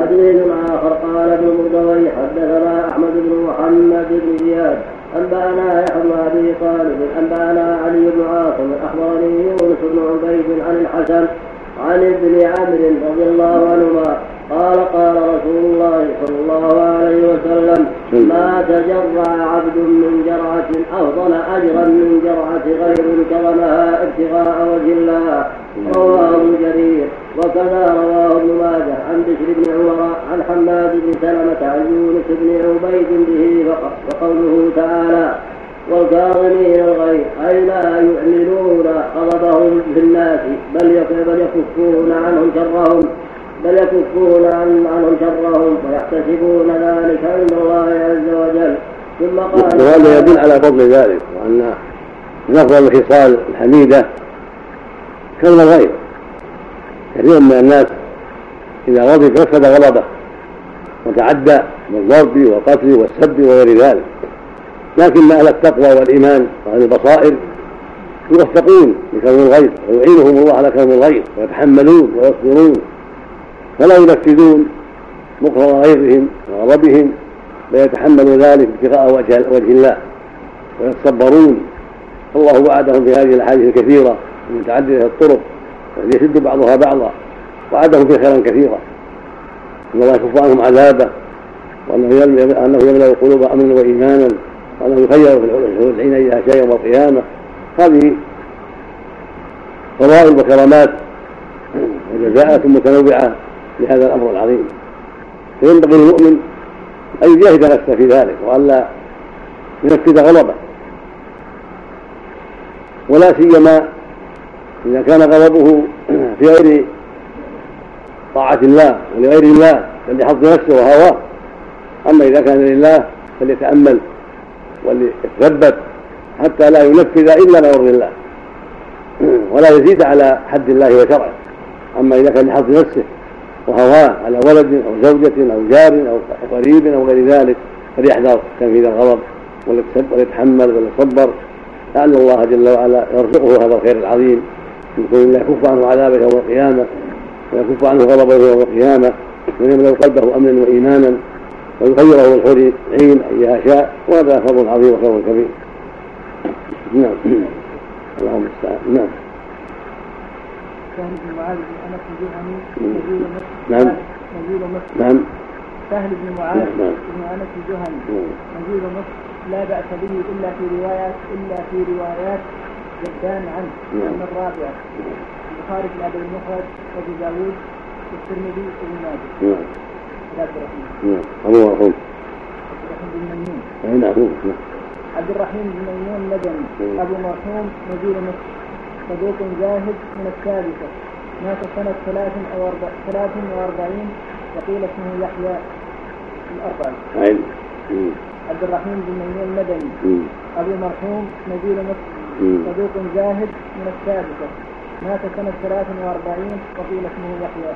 حديث آخر قال ابن مدوي حدثنا أحمد بن محمد بن زياد أنبأنا يحيى بن أبي طالب أنبأنا علي بن عاصم أخبرني يونس بن عبيد عن الحسن عن ابن عمرو رضي الله عنهما قال قال رسول الله صلى الله عليه وسلم ما تجرع عبد من جرعة أفضل أجرا من جرعة غير كرمها ابتغاء وجه الله. رواه جرير وكذا رواه ابن ماجه عن بشر بن عمر عن حماد بن سلمة عن يونس بن عبيد به وقوله تعالى والكاظمين الغيظ أي لا يعلنون غضبهم في الناس بل بل يكفون عنهم شرهم بل يكفون عن عنهم شرهم ويحتسبون ذلك عند الله عز وجل. ثم قال وهذا يدل على فضل ذلك وأن أفضل الخصال الحميدة كلمة الغيظ كثير من الناس إذا غضب فسد غضبه وتعدى بالضرب والقتل والسب وغير ذلك. لكن أهل التقوى والإيمان وأهل البصائر يوفقون لكون الغيظ ويعينهم الله على كون الغيظ ويتحملون ويصبرون. فلا ينفذون مقر غيظهم وغضبهم بل يتحملوا ذلك ابتغاء وجه الله ويتصبرون. الله وعدهم في هذه الأحاديث الكثيرة. المتعددة الطرق التي يشد بعضها بعضا وعدهم في خيرا كثيرا. إن الله يكف عنهم عذابه وانه أنه يملأ القلوب امنا وايمانا وأنه يخير في العين ايها شيء يوم القيامة. هذه فضائل وكرامات وجزاءات متنوعة لهذا الأمر العظيم. فينبغي للمؤمن أن يجاهد نفسه في ذلك والا ينفذ غضبه. ولا سيما إذا كان غضبه في غير طاعة الله ولغير الله بل لحظ نفسه وهواه. أما إذا كان لله فليتأمل وليتثبت حتى لا ينفذ إلا ما يرضي الله. ولا يزيد على حد الله وشرعه. أما إذا كان لحظ نفسه وهواه على ولد أو زوجة أو جار أو قريب أو غير ذلك فليحذر تنفيذ الغضب وليتحمل وليصبر لعل الله جل وعلا يرزقه هذا الخير العظيم. من كون الله يكف عنه عذابه يوم القيامة ويكف عنه غضبه يوم القيامة ويملا قلبه أمنا وإيمانا ويغيره الحور عين ايها شاء وهذا فضل عظيم وخير كبير. نعم. اللهم المستعان نعم. سهل بن معاذ بن أنس الجهني نزيل مصر نعم. نعم. سهل بن معاذ نعم. بن أنس الجهني نعم. نزيل مصر لا بأس به إلا في روايات إلا في روايات جدان عنه نعم. من الرابعة. البخاري في الأدب المفرد وأبو داوود والترمذي وابن ماجه. نعم. عبد الرحمن نعم. أبو مرحوم عبد الرحمن بن ميمون. أي نعم نعم. عبد الرحيم بن ميمون مدني. نعم. أبو مرحوم نزيل مصر. صدوق زاهد من الثالثة مات سنة ثلاث أو أربع ثلاث وأربعين وقيل اسمه يحيى الأربعة. عبد الرحيم بن ميمون مدني. أبو مرحوم نزيل مصر. صدوق زاهد من السادسة مات سنة ثلاث وأربعين وقيل اسمه يحيى.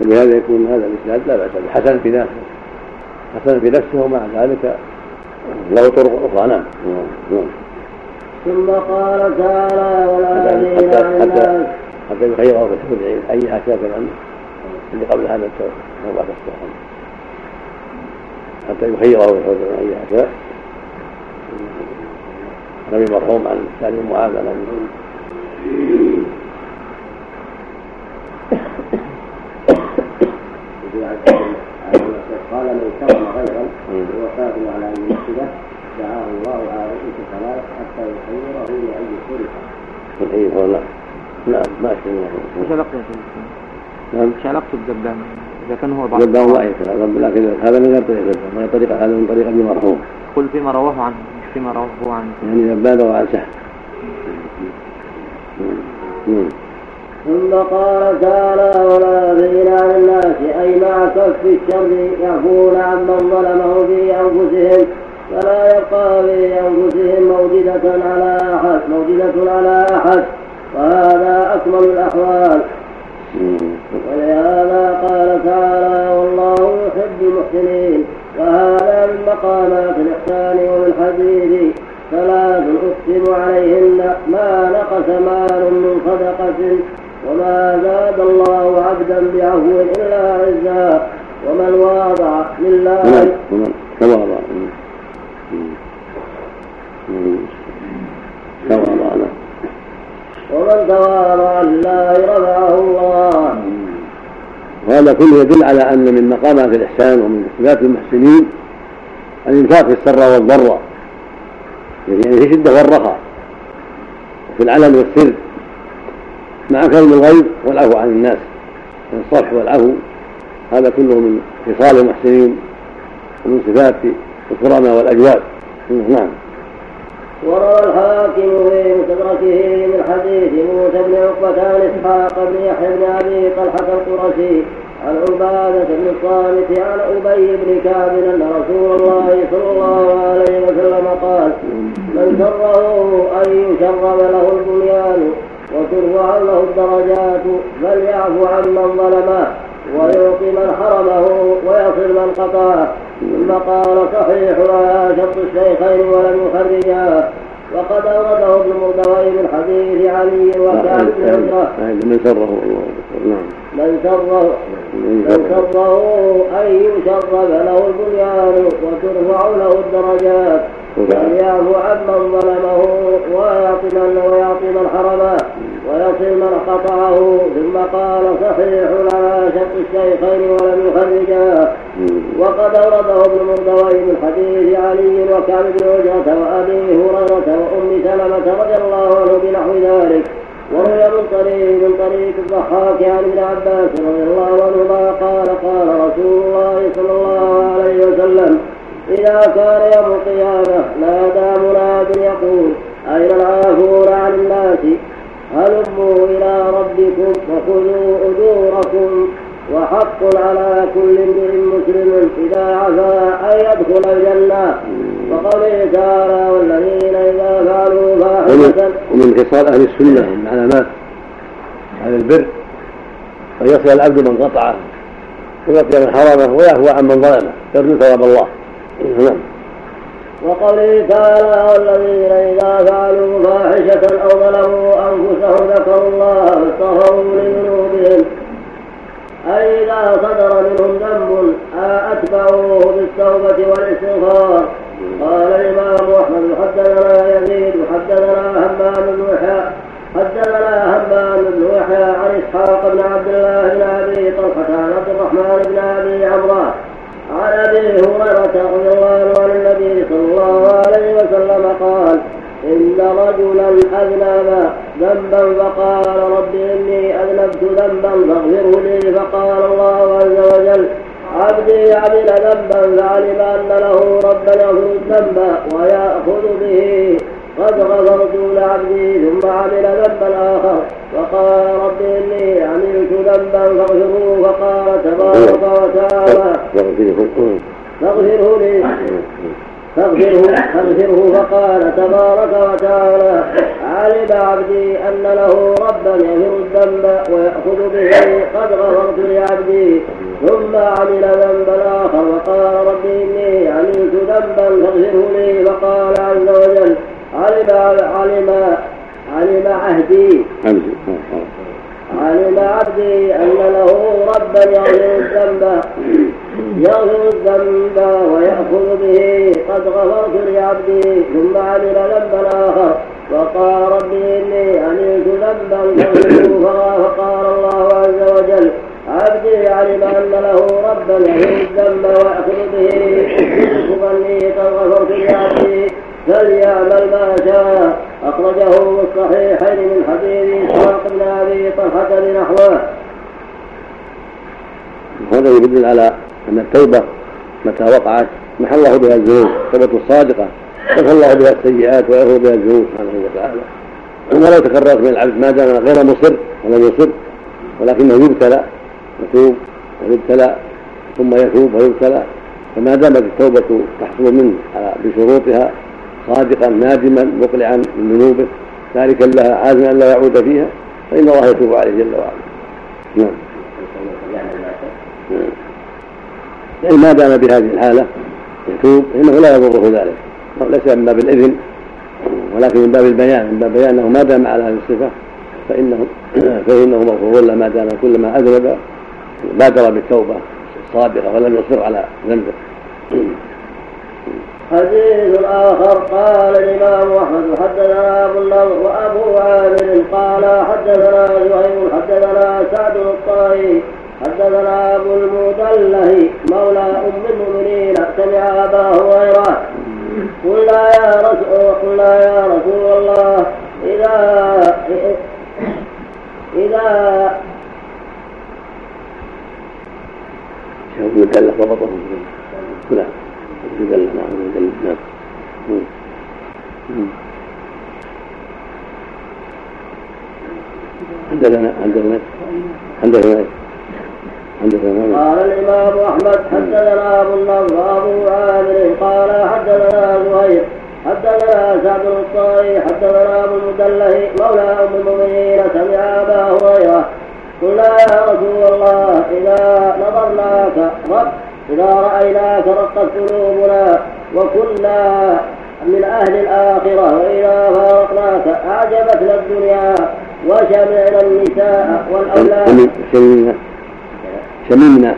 فلهذا يكون هذا الإسناد لا بأس به. حسن في نفسه حسن في نفسه ومع ذلك له طرق أخرى. نعم. نعم. نعم. ثم قال تعالى ولا حتى حتى يخيره في العين ايها شاكر عنه اللي قبل هذا ما بعد الشهر حتى يخيره في العين ايها شاء نبي مرحوم عن سالم بن معاذ عن قال لو كرم غيرا قادر على أن ينفذه دعاه الله على رؤوس ثلاث حتى لاي صرف من أي هو لا. نعم ما شاء إيش الله علاقته يا شيخ؟ نعم. إيش علاقته بجدان؟ إذا كان هو ضعيف جداه ضعيف لكن هذا من غير طريق جداه من طريق هذا من طريق ابي مرحوم قل فيما رواه عنه. هو عنه يعني سهل نعم ثم قال تعالى ولا دين عن الناس أي مع كف الشر يعفون عمن ظلمه في أنفسهم فلا يبقى في أنفسهم موجدة على احد موجدة على أحد. وهذا أكمل الأحوال. ولهذا قال تعالى والله يحب المحسنين. وهذا من مقامات الإحسان ومن حديث ثلاث أقسم عليهن ما نقص مال من صدقة وما زاد الله عبدا بعفو إلا عزا ومن واضع لله تواضع تواضع ومن تواضع لله رفعه الله. وهذا كله يدل على أن من مقامات الإحسان ومن صفات المحسنين الإنفاق في السراء والضراء يعني في الشده والرخاء وفي العلن والسر مع كلم الغيب والعفو عن الناس الصفح والعفو. هذا كله من خصال المحسنين ومن صفات الكرماء والاجواد نعم. وروى الحاكم في مستدركه من حديث موسى بن عقبة عن إسحاق بن يحيى بن أبي طلحة القرشي عن عبادة بن الصامت عن أبي بن كعب أن رسول الله صلى الله عليه وسلم قال من سره أن يشرب له البنيان وترفع له الدرجات فليعفو عمن ظلمه ويعطي من حرمه ويصل من قطعه ثم قال صحيح لا شرط الشيخين ولم يخرجاه وقد أورده ابن مردوي من حديث علي وكعب بن من سره نعم. من سره من سره أن يشرب له البنيان وترفع له الدرجات. فليعفو عمن ظلمه ويعطي من ويعطي من حرمه ويصل من قطعه ثم قال صحيح لا شق الشيخين ولم يخرجاه وقد اورده ابن مردوي من حديث علي وكعب بن عجرة وأبي هريرة وأم سلمة رضي الله عنه بنحو ذلك. وروي من طريق من طريق الضحاك عن ابن عباس رضي الله عنهما قال قال رسول الله صلى الله عليه وسلم إذا كان يوم القيامة نادى مناد يقول أين العافون عن الناس؟ هلموا إلى ربكم وخذوا أجوركم وحق على كل امرئ مسلم إذا عفا أن يدخل الجنة. وقوله تعالى والذين إذا فعلوا فاحشة ومن خصال أهل السنة من علامات أهل البر أن يصل العبد من قطعه ويقي من حرمه ويعفو عن من ظلمه يرجو ثواب الله. نعم. وقوله تعالى والذين إذا فعلوا فاحشة أو ظلموا أنفسهم ذكروا الله فاستغفروا لذنوبهم. أي إذا صدر منهم ذنب أتبعوه بالتوبة والاستغفار. قال الإمام أحمد حدثنا يزيد حدثنا همام بن يحيى حدثنا همام بن يحيى عن إسحاق بن عبد الله بن أبي طلحة عن عبد الرحمن بن أبي عمران عن ابي هريره رضي الله عنه النبي صلى الله عليه وسلم قال إن رجلا أذنب ذنبا فقال رب إني أذنبت ذنبا فاغفره لي فقال الله عز وجل عبدي عمل ذنبا فعلم أن له ربا يغفر الذنب ويأخذ به قد غفرت لعبدي ثم عمل ذنبا آخر. فقال رب إني عملت ذنبا فاغفروه. فقال تبارك وتعالى فاغفره لي. فاغفره فاغفره. فقال تبارك وتعالى علم عبدي أن له ربا يغفر الذنب ويأخذ به قد غفرت لعبدي. ثم عمل ذنبا آخر. وقال ربي إني عملت ذنبا فاغفره لي. فقال عز وجل علم علم علم عهدي. علم عبدي أن له ربا يغفر الذنب. يغفر الذنب ويأخذ به قد غفرت لعبدي ثم عمل ذنبا آخر. وقال ربي إني عملت ذنبا فقال الله عز وجل عبدي علم أن له ربا يغفر الذنب ويأخذ به. ظني قد غفرت لعبدي فليعمل ما شاء. أخرجه في الصحيحين من حديث إسحاق بن أبي طلحة بنحوه. هذا يدل على أن التوبة متى وقعت محى الله بها الذنوب التوبة الصادقة. يغفر الله بها السيئات ويغفر بها الذنوب سبحانه وتعالى. ولو تكررت من العبد ما دام غير مصر ولم يصر ولكنه يبتلى يتوب ويبتلى ثم يتوب ويبتلى فما دامت التوبة تحصل منه بشروطها صادقا نادما مقلعا من ذنوبه. تاركا لها عازما أن لا يعود فيها فإن الله يتوب عليه جل وعلا. نعم. يعني ما دام بهذه الحالة يتوب فإنه لا يضره ذلك. ليس من باب الإذن ولكن من باب البيان. من باب بيان أنه ما دام على هذه الصفة فإنه فإنه مغفور. له ما دام كلما أذنب بادر بالتوبة الصادقة ولم يصر على ذنبه. حديث آخر قال الإمام أحمد حدثنا أبو النضر وأبو عامر قال حدثنا زهير حدثنا سعد الطائي حدثنا أبو المدله مولى أم المؤمنين سمع أبا هريرة. قلنا يا رسول قلنا يا رسول الله إذا إذا شوف مدلة ضبطه نعم مدلة نعم مدلة نعم عندنا عندنا عندنا قال الإمام أحمد حدثنا أبو النضر وأبو عامر قال حدثنا زهير حدثنا سعد بن الطائي حدثنا أبو المدله مولى أم المؤمنين سمع أبا هريرة قلنا يا رسول الله إذا نظرناك رب إذا رأيناك رقت قلوبنا وكنا من أهل الآخرة وإذا فارقناك أعجبتنا الدنيا وشمعنا النساء والأولاد. شممنا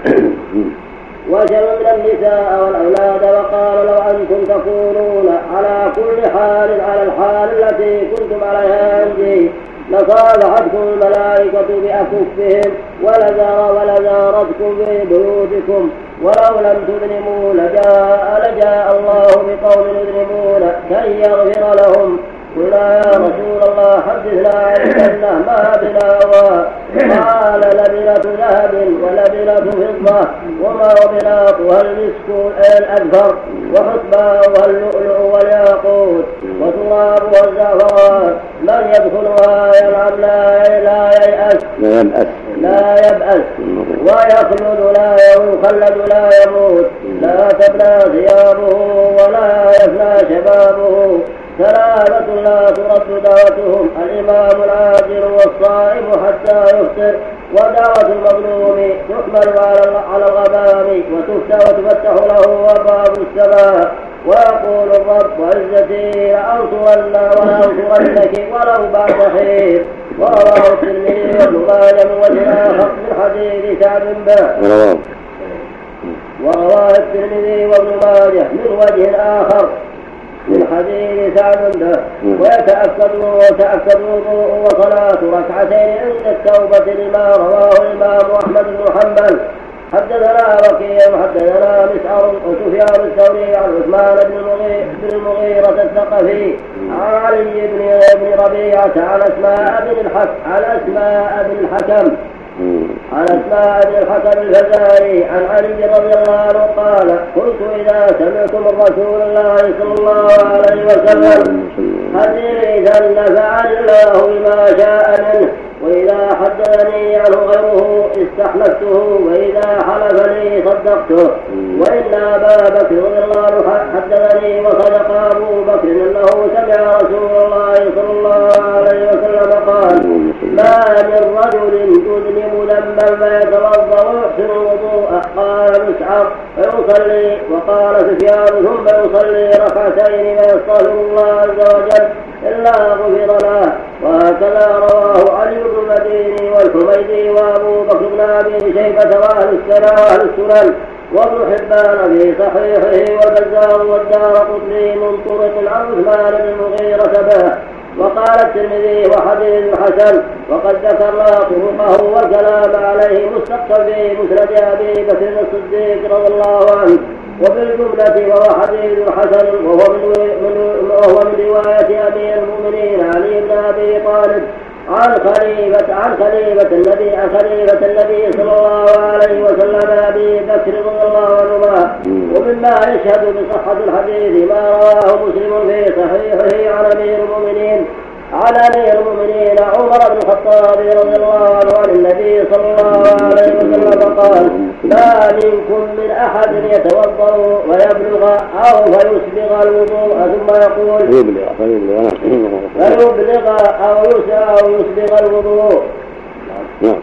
وشممنا النساء والأولاد وقال لو أنتم تكونون على كل حال على الحال التي كنتم عليها عندي لصالحتكم الملائكة بأكفهم ولزار ولزارتكم في بيوتكم. ولو لم تظلموا لجاء لجاء الله بقوم يظلمون كي يغفر لهم. قلنا يا رسول الله حدثنا عن الجنة ما بناها قال لبنة ذهب ولبنة فضة وما بناطها المسك الأكثر وحسباؤها اللؤلؤ والياقوت وترابها الزعفران من يدخلها ينعم لا لا ييأس. لا يبأس. لا يبأس. ويخلد لا يخلد لا يموت. لا تبلى ثيابه ولا يفنى شبابه. ثلاثة لا ترد دعوتهم الإمام العاجل والصائم حتى يفطر ودعوة المظلوم تحمل على الغمام وتفتح وتفتح له أبواب السماء. ويقول الرب عزتي لأنصرن ولأنصرنك ولو بعد حين. ورواه الترمذي وابن ماجه من وجه آخر من حديث سعد بن ورواه الترمذي وابن ماجه من وجه آخر. من حديث سعد له ويتأكد ويتأكد الوضوء وصلاة ركعتين عند التوبة لما رواه الإمام أحمد بن حنبل. حدثنا وكيع حدثنا مسعر وسفيان الثوري عن عثمان بن المغيرة الثقفي. عن علي بن بن ربيعة عن أسماء بن الحكم عن أسماء بن الحكم. عن اسماء بن الحكم الفزاري عن علي رضي الله عنه قال قلت إذا سمعت من رسول الله صلى الله عليه وسلم حديثا نفعني الله بما شاء منه وإذا حدثني عنه غيره استحلفته وإذا حلف لي صدقته وان ابا بكر رضي الله عنه حدثني وصدق أبو بكر أنه سمع رسول الله صلى الله عليه وسلم ما من رجل يذنب ذنبا فيتوضأ ويحسن الوضوء قال مسعر فيصلي. وقال سفيان ثم يصلي ركعتين ويستغفر الله عز وجل إلا غفر له. وهكذا رواه علي بن المديني والحميدي وأبو بكر بن أبي شيبة وأهل السنن. وابن حبان في صحيحه والبزار والدار قطني من طرق عن عثمان بن المغيرة به. وقال الترمذي وحديث حسن وقد ذكرنا طرقه والكلام عليه مستقبل في مسند أبي بكر الصديق رضي الله عنه. وبالجملة وهو حديث حسن وهو من, وهو من رواية أمير المؤمنين علي بن أبي طالب. عن خليفة عن خليفة النبي عن خليفة النبي صلى الله عليه وسلم أبي بكر رضي الله عنهما. ومما يشهد بصحة الحديث ما رواه مسلم في صحيحه عن أمير المؤمنين. على امير المؤمنين عمر بن الخطاب رضي الله عنه عن النبي صلى الله عليه وسلم قال ما منكم من أحد يتوضأ ويبلغ أو فيسبغ الوضوء. ثم يقول فيبلغ فيبلغ فيبلغ أو يسبغ الوضوء. نعم.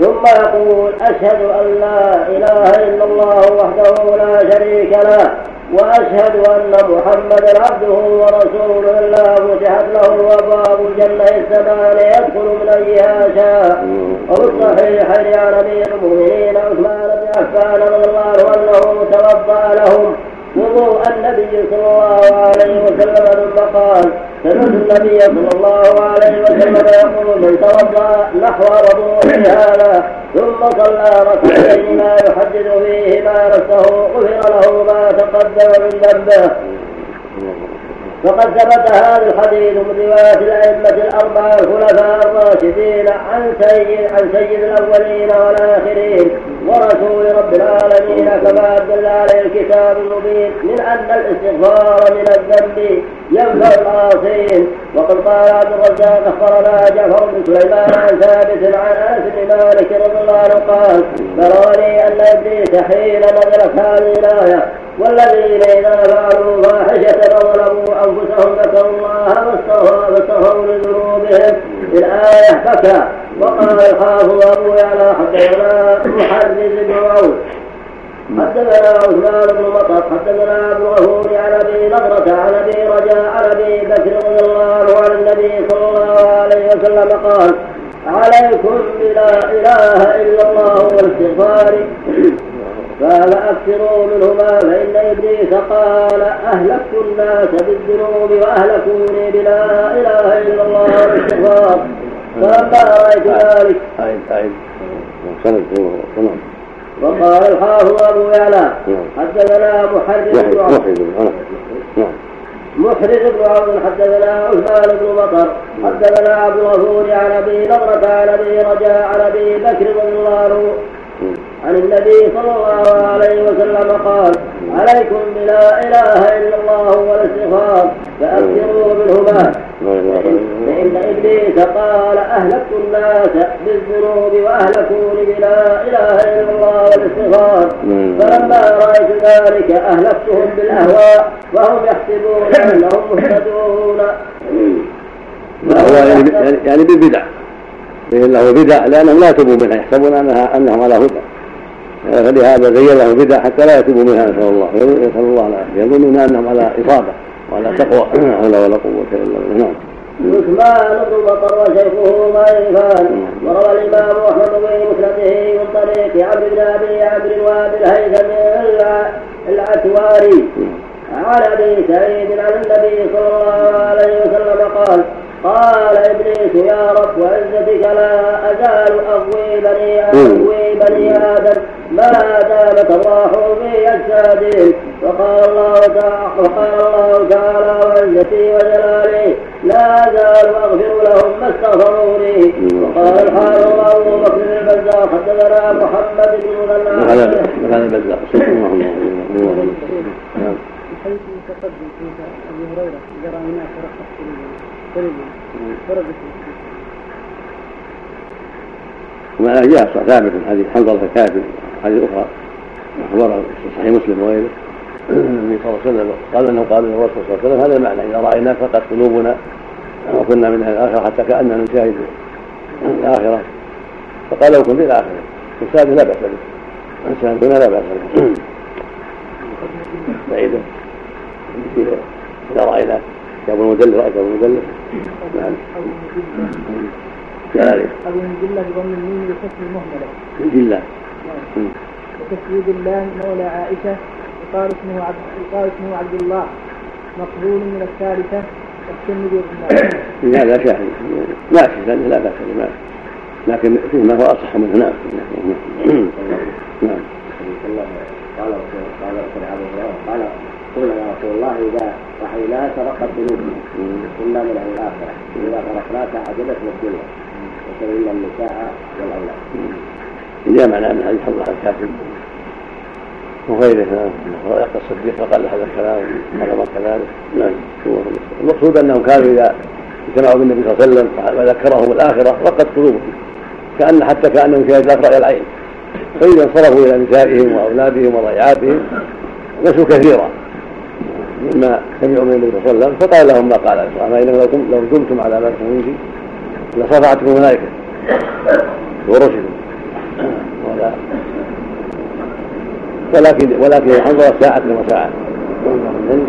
ثم يقول أشهد أن لا إله إلا الله وحده لا شريك له وأشهد أن محمدا عبده ورسوله إلا فتحت له أبواب الجنة الثمان يدخل من أيها شاء. وفي الصحيحين عن أمير المؤمنين عثمان بن عفان رضي الله عنه أنه توضأ لهم وضوء النبي صلى الله عليه وسلم ثم قال سمعت النبي صلى الله عليه وسلم يقول من توضا نحو وضوء هذا ثم صلى ركعتين ما يحدث فيهما نفسه غفر له ما تقدم من ذنبه. فقد ثبت هذا الحديث من رواية الأئمة الأربعة الخلفاء الراشدين عن سيد عن سيد الأولين والآخرين ورسول رب العالمين كما دل عليه الكتاب المبين من أن الاستغفار من الذنب ينفع العاصين وقد قال عبد الرزاق أخبرنا جعفر بن سليمان عن ثابت عن أنس بن مالك رضي الله عنه قال بلغني أن إبليس حين نزلت هذه الآية والذين إذا فعلوا فاحشة ظلموا أنفسهم ذكروا الله فاستغفروا لذنوبهم. الآية بكى وقال الحافظ أبو يعلى حدثنا محرز بن عوف حدثنا عثمان بن مطر حدثنا عبد الغفور عن أبي نضرة عن أبي رجاء عن أبي بكر رضي الله عن النبي صلى الله عليه وسلم قال عليكم بلا إله إلا الله والاستغفار. قال أكثروا منهما فإن إبليس قال أهلكت الناس بالذنوب وأهلكوني بلا إله إلا الله والاستغفار فلما رأيت ذلك. سند تمام وقال الحافظ أبو يعلى. حدثنا محرز بن نعم. محرز بن عون حدثنا عثمان بن مطر حدثنا عبد الغفور عن أبي نضرة عن أبي رجاء عن أبي بكر رضي الله عنه عن النبي صلى الله عليه وسلم قال عليكم بلا إله إلا الله والاستغفار فاكثروا منهما فإن إبليس قال اهلكت الناس بالذنوب واهلكوني بلا إله إلا الله والاستغفار فلما رأيت ذلك أهلكتهم بالأهواء وهم يحسبون أنهم مهتدون. يعني يعني بالبدع. فإن له بدع لأنهم لا يتوبوا منها يحسبون أنها أنهم على هدى. فلهذا زين له بدع حتى لا يتوبوا منها نسأل الله. نسأل الله العافية. يظنون أنهم على إصابة وعلى تقوى. لا حول ولا قوة إلا بالله. نعم. عثمان بن بطر وشيخه ضعيفان وروى الإمام أحمد في مسنده من طريق عبد بن أبي عمرو وابي الهيثم العتواري عن أبي سعيد عن النبي صلى الله عليه وسلم قال قال إبليس يا رب وعزتك لا أزال أغوي بني أغوي بني آدم. ما دامت الراح في أجسادهم؟ وقال الله تعالى وقال الله تعالى وعزتي وجلالي لا أزال أغفر لهم ما استغفروا لي. وقال الحافظ ابو بكر البزاق حدثنا محمد بن مثنى هذا؟ البزاق؟ الله. حيث تقدم في أبي هريرة جرى هناك رخص وما جاء ثابت حديث حنظله الكافر حديث أخرى في صحيح مسلم وغيره. النبي صلى الله عليه وسلم قال أنه قال الرسول صلى الله عليه وسلم هذا المعنى إذا رايناك فقد قلوبنا وكنا من أهل الآخرة حتى كأننا نشاهد الآخرة. فقال لو كنت إلى آخره. السادس لا بأس به. هنا لا بأس به. بعيدا إذا رايناك كتاب المدلل رأيت أبو المدلل نعم كذلك أبو المدلة بضم الميم بحسن المهملة نعم وتسويد الله مولى عائشة وقال اسمه عبد وقال اسمه عبد الله مقبول من الثالثة والترمذي لا لا شاهد ماشي لأنه لا بأس به لكن فيه ما هو أصح منه نعم نعم قال قال قال قال قلنا يا رسول الله إذا رحينا سرقت ذنوبنا كنا من أهل الآخرة. إذا تركناك عجبتنا الدنيا. وسلمنا النساء والأولاد. جاء معنى من حديث الله الكاتب وغيره يقى الصديق فقال هذا الكلام قال كذلك. نعم المقصود أنهم كانوا إذا اجتمعوا بالنبي صلى الله عليه وسلم وذكرهم الآخرة رقت قلوبهم. كأن حتى كأنهم شاهد رأي العين. فإذا انصرفوا إلى نسائهم وأولادهم وضيعاتهم نسوا كثيرا. مما سمعوا من النبي صلى الله عليه وسلم فقال لهم ما قال أما إنه لو دمتم على ما تكونون لصفعتكم الملائكه ولا ولكن ولكن انظر ساعة وساعة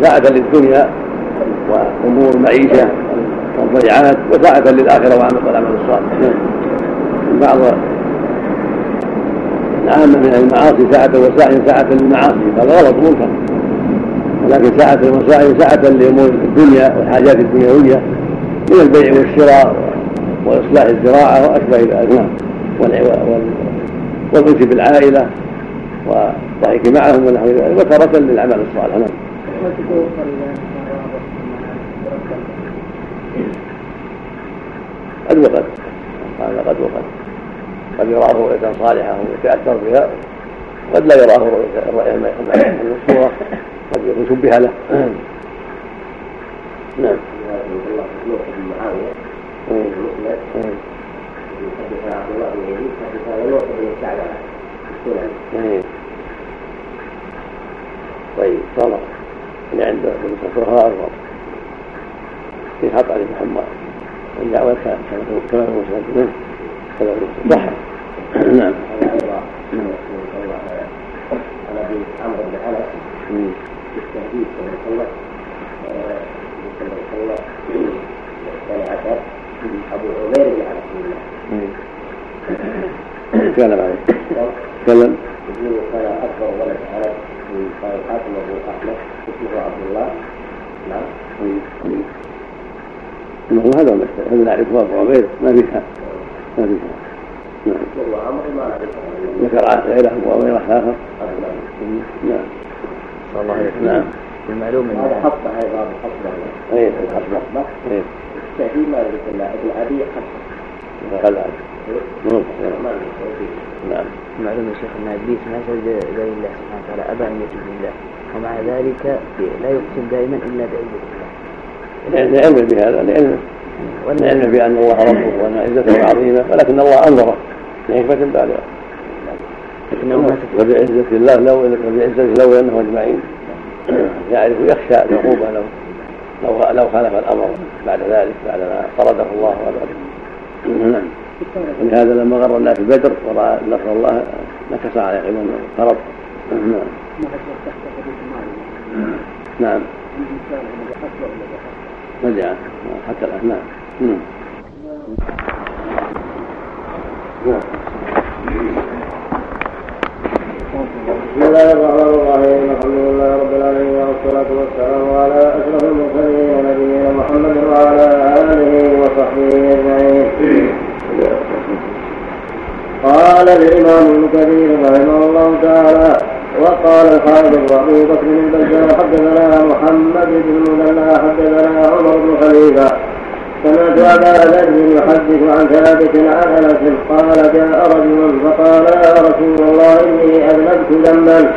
ساعة للدنيا وأمور المعيشة والضيعات وساعة للآخرة والعمل الصالح بعض العامة من المعاصي ساعة وسائل ساعة للمعاصي هذا غلط منكر ولكن ساعة المصائب ساعة لأمور الدنيا والحاجات الدنيوية من البيع والشراء وإصلاح الزراعة وأشبه ذلك نعم والأنس بالعائلة والضحك معهم ونحو ذلك. وتارة للعمل الصالح. نعم. قد وقد. قد وقد. قد يراه رؤية صالحة ويتأثر بها. قد لا يراه رؤية المشهورة قد يكون شبه له نعم طيب صار اللي عنده الفقهاء في خطأ لمحمد الدعوة كما هو كما هو صح نعم ابي عمرو بن انس بالتهديد صلى الله عليه وسلم الثاني عشر أبو عمير بن عبد الله. تكلم عليه تكلم يقول كان أكبر ولد انس قال الحاكم أبو أحمد اسمه عبد الله. نعم. انه هذا المسألة هذا نعرفه أبو عبيد ما فيها. ما فيها. نعم. ما نعرفه ذكر غيره أبو عبيد اخر نعم الله نعم المعلوم ان حصبه أيضا حصبه اي الحصبة اي التهديد ما يدرك الا ابن ابي حصبه نعم نعم المعلوم يا شيخ ان ابليس ما شهد غير الله سبحانه وتعالى ابى ان يشهد لله ومع ذلك لا يقسم دائما الا بعزه الله لعلمه بهذا لعلمه لعلمه بان الله ربه وان عزته عظيمه ولكن الله انظره لحكمه بالغه وبعزة الله لو وبعزته لو انه أجمعين. يعرف يخشى العقوبة لو لو لو خالف الأمر بعد ذلك بعد ما فرضه الله وبعده نعم ولهذا لما غر الناس بدر ورأى نصر الله نكص على عقب فرض نعم نعم. رجع حتى الان نعم. نعم نعم بسم الله الرحمن الرحيم الحمد لله رب العالمين والصلاة والسلام على أشرف المرسلين نبينا محمد وعلى آله وصحبه أجمعين. قال الإمام ابن كثير رحمه الله تعالى وقال الحافظ أبو بكر بن حدثنا محمد بن المثنى حدثنا عمر بن خليفة سمعت ابا ذر يحدث عن ثابت عن أنس قال جاء رجل فقال يا رسول الله إني أذنبت ذنبا.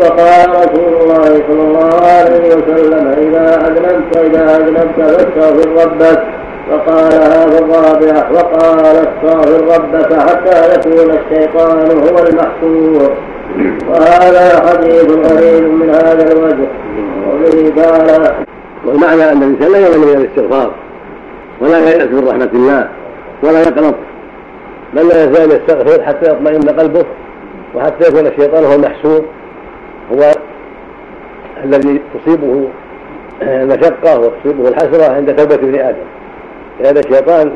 فقال رسول الله صلى الله عليه وسلم إذا أذنبت إذا أذنبت فاستغفر ربك. فقالها في الرابعه وقال استغفر ربك حتى يكون الشيطان هو المحصور. وهذا حديث غريب من هذا الوجه. وبه قال والمعنى أن الإنسان لا يمل من الاستغفار. ولا ييأس من رحمة الله ولا يقنط بل لا يزال يستغفر حتى يطمئن قلبه وحتى يكون الشيطان هو المحسوب هو الذي تصيبه المشقة وتصيبه الحسرة عند توبة ابن آدم. لأن الشيطان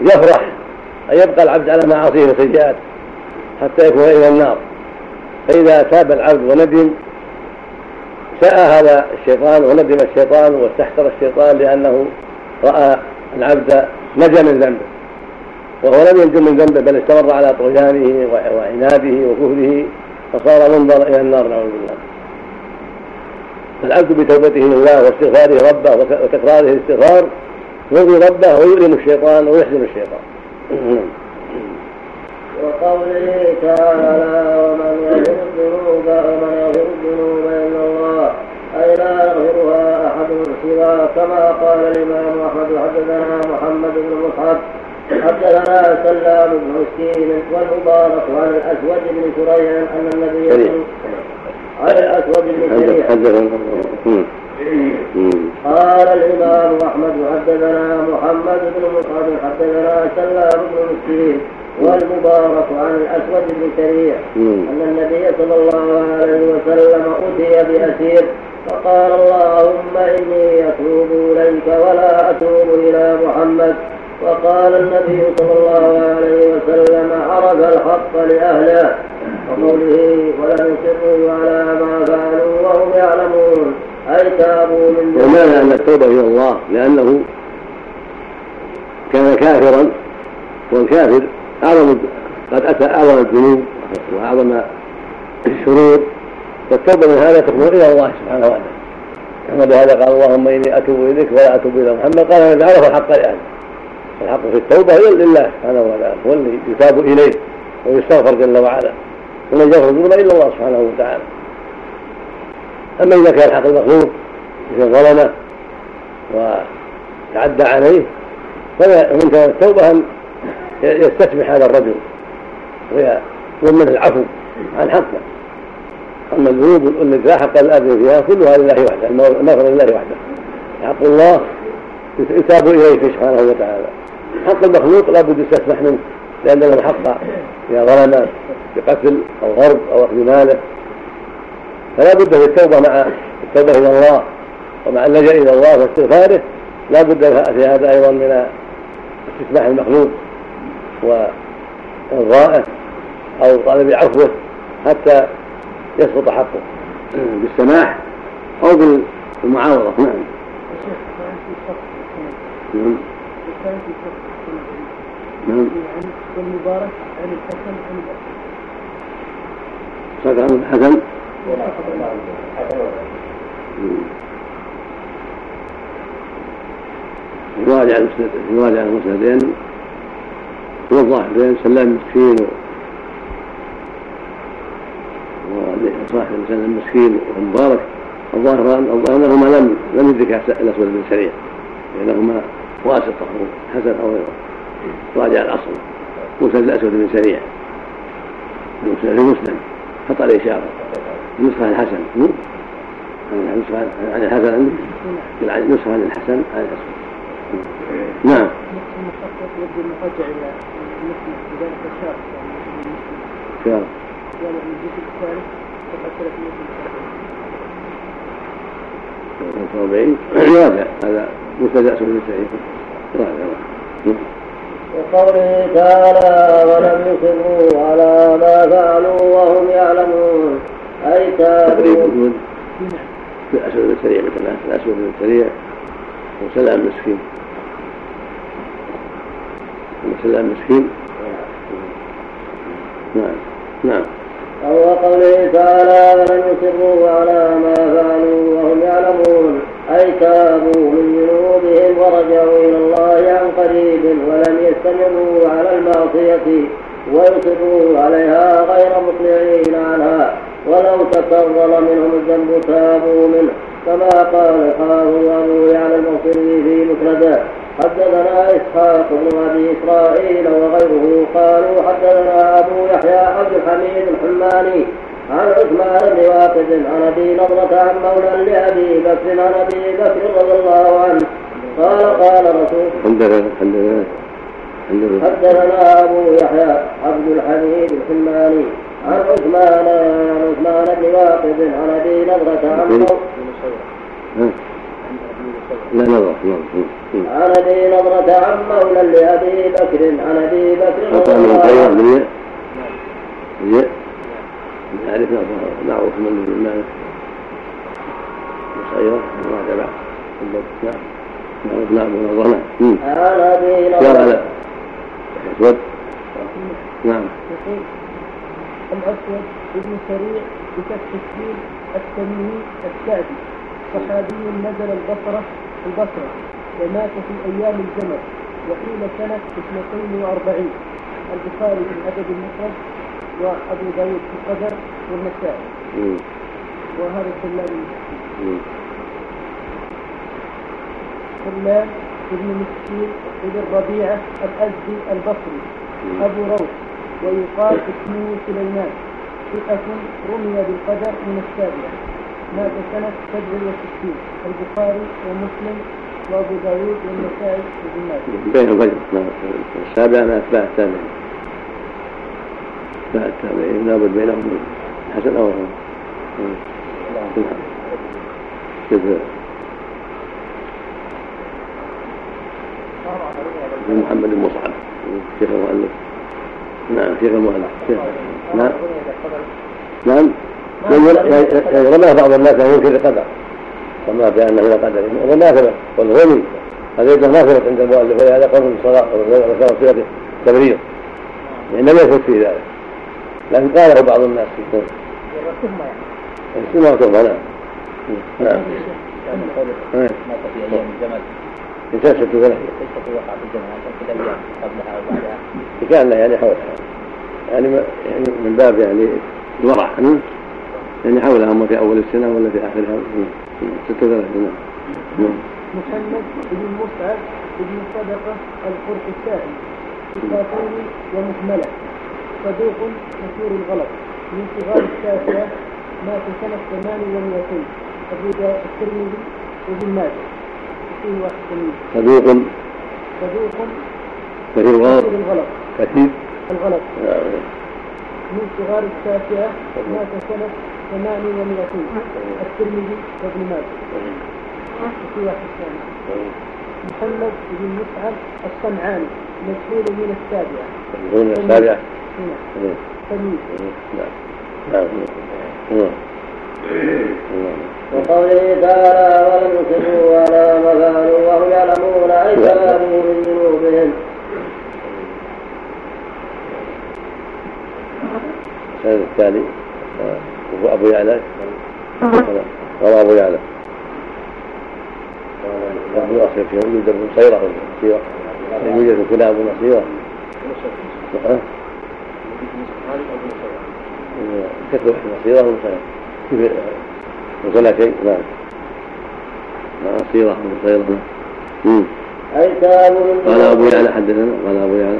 يفرح أن يبقى العبد على معاصيه وسيئات حتى يكون إلى النار. فإذا تاب العبد وندم ساء هذا الشيطان وندم الشيطان واستحسر الشيطان لأنه رأى العبد نجا من ذنبه. وهو لم ينجو من ذنبه بل استمر على طغيانه وعناده وكفره فصار منظر إلى النار نعوذ بالله. فالعبد بتوبته لله واستغفاره ربه وتكراره الاستغفار يرضي ربه ويؤلم الشيطان ويحزن الشيطان. وقوله تعالى ومن يغفر الذنوب ومن يغفر الذنوب إلا الله. اي لا يغفرها أحد سوى كما قال الإمام أحمد حدثنا محمد بن مصعب حدثنا سلام بن مسكين والمبارك عن الأسود بن شريع أن النبي عن الأسود بن شريع قال الإمام أحمد حدثنا محمد بن مصعب حدثنا سلام بن مسكين والمبارك عن الأسود بن شريع أن النبي صلى الله عليه وسلم اتي بأسير فقال اللهم إني أتوب إليك ولا أتوب إلى محمد. وقال النبي صلى الله عليه وسلم عرف الحق لأهله. وقوله ولم يصروا على ما فعلوا وهم يعلمون. أي تابوا من ومعنى أن التوبة إلى الله لأنه كان كافرا والكافر أعظم قد أتى أعظم الذنوب وأعظم الشرور. فالتوبة من هذا تكون إلى الله سبحانه وتعالى. كما بهذا قال اللهم إني أتوب إليك ولا أتوب إلى محمد. قال هذا عرف الحق لأهله الحق في التوبة لله سبحانه وتعالى هو الذي يتاب إليه ويستغفر جل وعلا. ومن يغفر الذنوب إلا الله سبحانه وتعالى. أما إذا كان حق المخلوق مثل ظلمه وتعدى عليه فمن كان التوبة أن يستسمح هذا الرجل ويضمن العفو عن حقه. أما الذنوب التي حق الأذن فيها كلها لله وحده المغفرة لله وحده. حق الله يتاب إليه سبحانه وتعالى. حق المخلوق لا بد يستسمح منه لأن له حق إذا ظلم بقتل أو غرب أو أخذ ماله. فلا بد في التوبة مع التوبة إلى الله ومع اللجأ إلى الله واستغفاره. لا بد في هذا أيضا من استسماح المخلوق وإرضائه أو طلب عفوه حتى يسقط حقه. بالسماح أو بالمعاوضة نعم. نعم. نعم. والمبارك عن الحسن عن الحسن عن الحسن المسند يراجع المسندين. هو الظاهر بين سلام مسكين وصاحب الانسان المسكين ومبارك الظاهر الظاهر أنهما لم لم يدرك الأسود بن سريع بينهما واسطة حسن أو غيره راجع الأصل. مسند الأسود بن سريع في مسلم خطا الاشاره النسخه الحسن. مو؟ النسخه عن الحسن. عندك النسخه عن الحسن عن الأسود. نعم. يبدو انه رجع إلى المسلم بذلك قال الجزء الثالث صفحه 345 راجع هذا مبتدا سنه التعريف راجع وقوله تعالى ولم يصروا على ما فعلوا وهم يعلمون أي في الأسود السريع مثلا الأسود السريع وسلام مسكين وسلام مسكين نعم نعم. أو قوله تعالى ولم يصروا على ما فعلوا وهم يعلمون. أي تابوا من ذنوبهم ورجعوا إلى الله عن قريب ولم يستمروا على المعصية ويصروا عليها غير مطلعين عنها. ولو تكرر منهم الذنب تابوا منه. كما قال الحافظ أبو يعلى المصري في مسنده. حدثنا إسحاق بن أبي إسرائيل وغيره قالوا حدثنا أبو يحيى عبد الحميد الحماني عن عثمان بن واقد عن أبي نضرة عن مولى لأبي بكر عن أبي بكر رضي الله عنه قال قال رسول حدثنا حدثنا حدثنا أبو يحيى عبد الحميد الحماني عن عثمان عن عثمان بن واقد عن أبي نضرة عن مولى لا نظر عن ابي نظرة عن مولى لابي بكر عن ابي بكر رضي الله عنه يعرف معروف من بن مالك مصيرة راجع نعم معروف نعم بن نظر نعم عن ابي على الاسود نعم الاسود ابن سريع بفتح السين التميمي السعدي صحابي نزل البصرة البصرة ومات في أيام الجمل وقيل سنة اثنتين وأربعين. البخاري في الأدب المفرد وأبو داود في القدر والنسائي. وهذا سلام المسكين سلام ابن مسكين ابن ربيعة الأزدي البصري. أبو روح ويقال اسمه سليمان. ثقة رمي بالقدر من السابعة مات سنة سبع وستين البخاري ومسلم وأبو داود والنسائي وابن ماجه. بين الرجل السابع مع أتباع التابعين. أتباع التابعين لابد بينهم حسن أو نعم. كذا محمد بن مصعب. شيخ المؤلف. نعم شيخ المؤلف. نعم. نعم. رماه بعض الناس ان ينكر القدر وما في انه لا قدر والنافله والغني هذا يده نافله عند المؤلف ولهذا قول الصلاه وذكر صيغه التبرير يعني لم يثبت في ذلك لكن قاله بعض الناس في كون السنة تهمة نعم نعم مات في ثلاثة كان يعني حولها يعني يعني من باب يعني الورع يعني حولها اما في أول السنة ولا في آخرها. ست ثلاثة نعم. محمد بن مسعد بن صدقة القرطسائي ثقافين ومهملة. صدوق كثير الغلط. من صغار التاسعة مات سنة ثمان ومئتين أبو الترمذي وابن ماجه. فيه واحد صدوق. صدوق كثير الغلط. كثير الغلط. نعم. من صغار التاسعة مات سنة ثمان ومئتين الترمذي وابن ماجه. في واحد ثاني. محمد بن مسعد الصنعاني مجهول من السابعة. من السابعة؟ نعم. نعم نعم نعم وقوله تعالى ولم يصروا على ما فعلوا وهم يعلمون اي تابوا من ذنوبهم. الثاني. أبو يعلى روى أبو يعلى أبو أصير في يوجد ابن صيرة نصيرة يوجد كلاب ابو نصيرة كتب وثلاثين نعم نصيرة ونصيرة نعم تابوا من قال أبو يعلى حدثنا قال أبو يعلى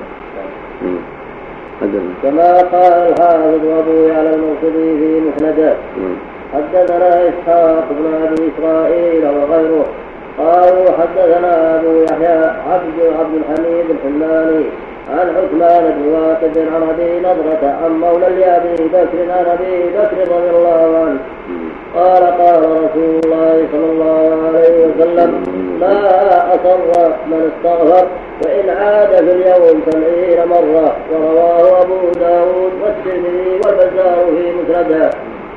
كما قال الحافظ أبو يعلى الموصلي في مسنده. مم. حدثنا إسحاق بن أبي إسرائيل وغيره. قالوا حدثنا أبو يحيى عبد عبد الحميد الحماني عن عثمان بن واقد عن أبي نضرة عن مولى لأبي بكر عن أبي بكر رضي الله عنه. قال قال رسول الله صلى الله عليه وسلم لا أصر من استغفر فإن عاد في اليوم سبعين مرة. ورواه أبو داود والترمذي والبزار في مسنده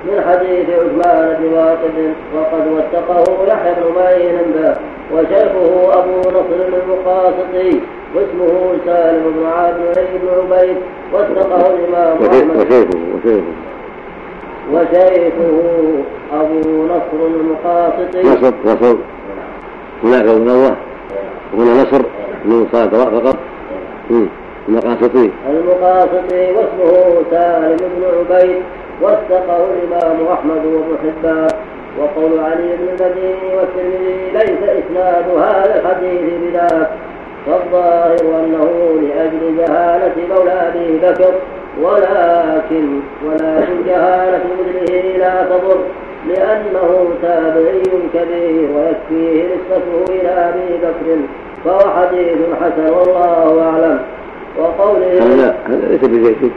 من حديث عثمان بن واقد وقد وثقه يحيى بن معين به وشيخه أبو نصر المقاسطي واسمه سالم بن عبد بن عبيد وثقه الإمام أحمد. وشيخه وشيخه. وشيخه أبو نصر المقاسطي نصر نصر. هناك منوه وهنا نصر من صلاة فقط مم. المقاسطي المقاسطي واسمه سالم بن عبيد وثقه الإمام أحمد وابن حبان. وقول علي بن المديني والترمذي ليس إسناد هذا الحديث بذاك. فالظاهر أنه لأجل جهالة مولى أبي بكر ولكن ولكن جهالة مثله لا تضر لأنه تابعي كبير ويكفيه نسبته إلى أبي بكر فهو حديث حسن والله أعلم. وقوله هذا هذا ليس بجيد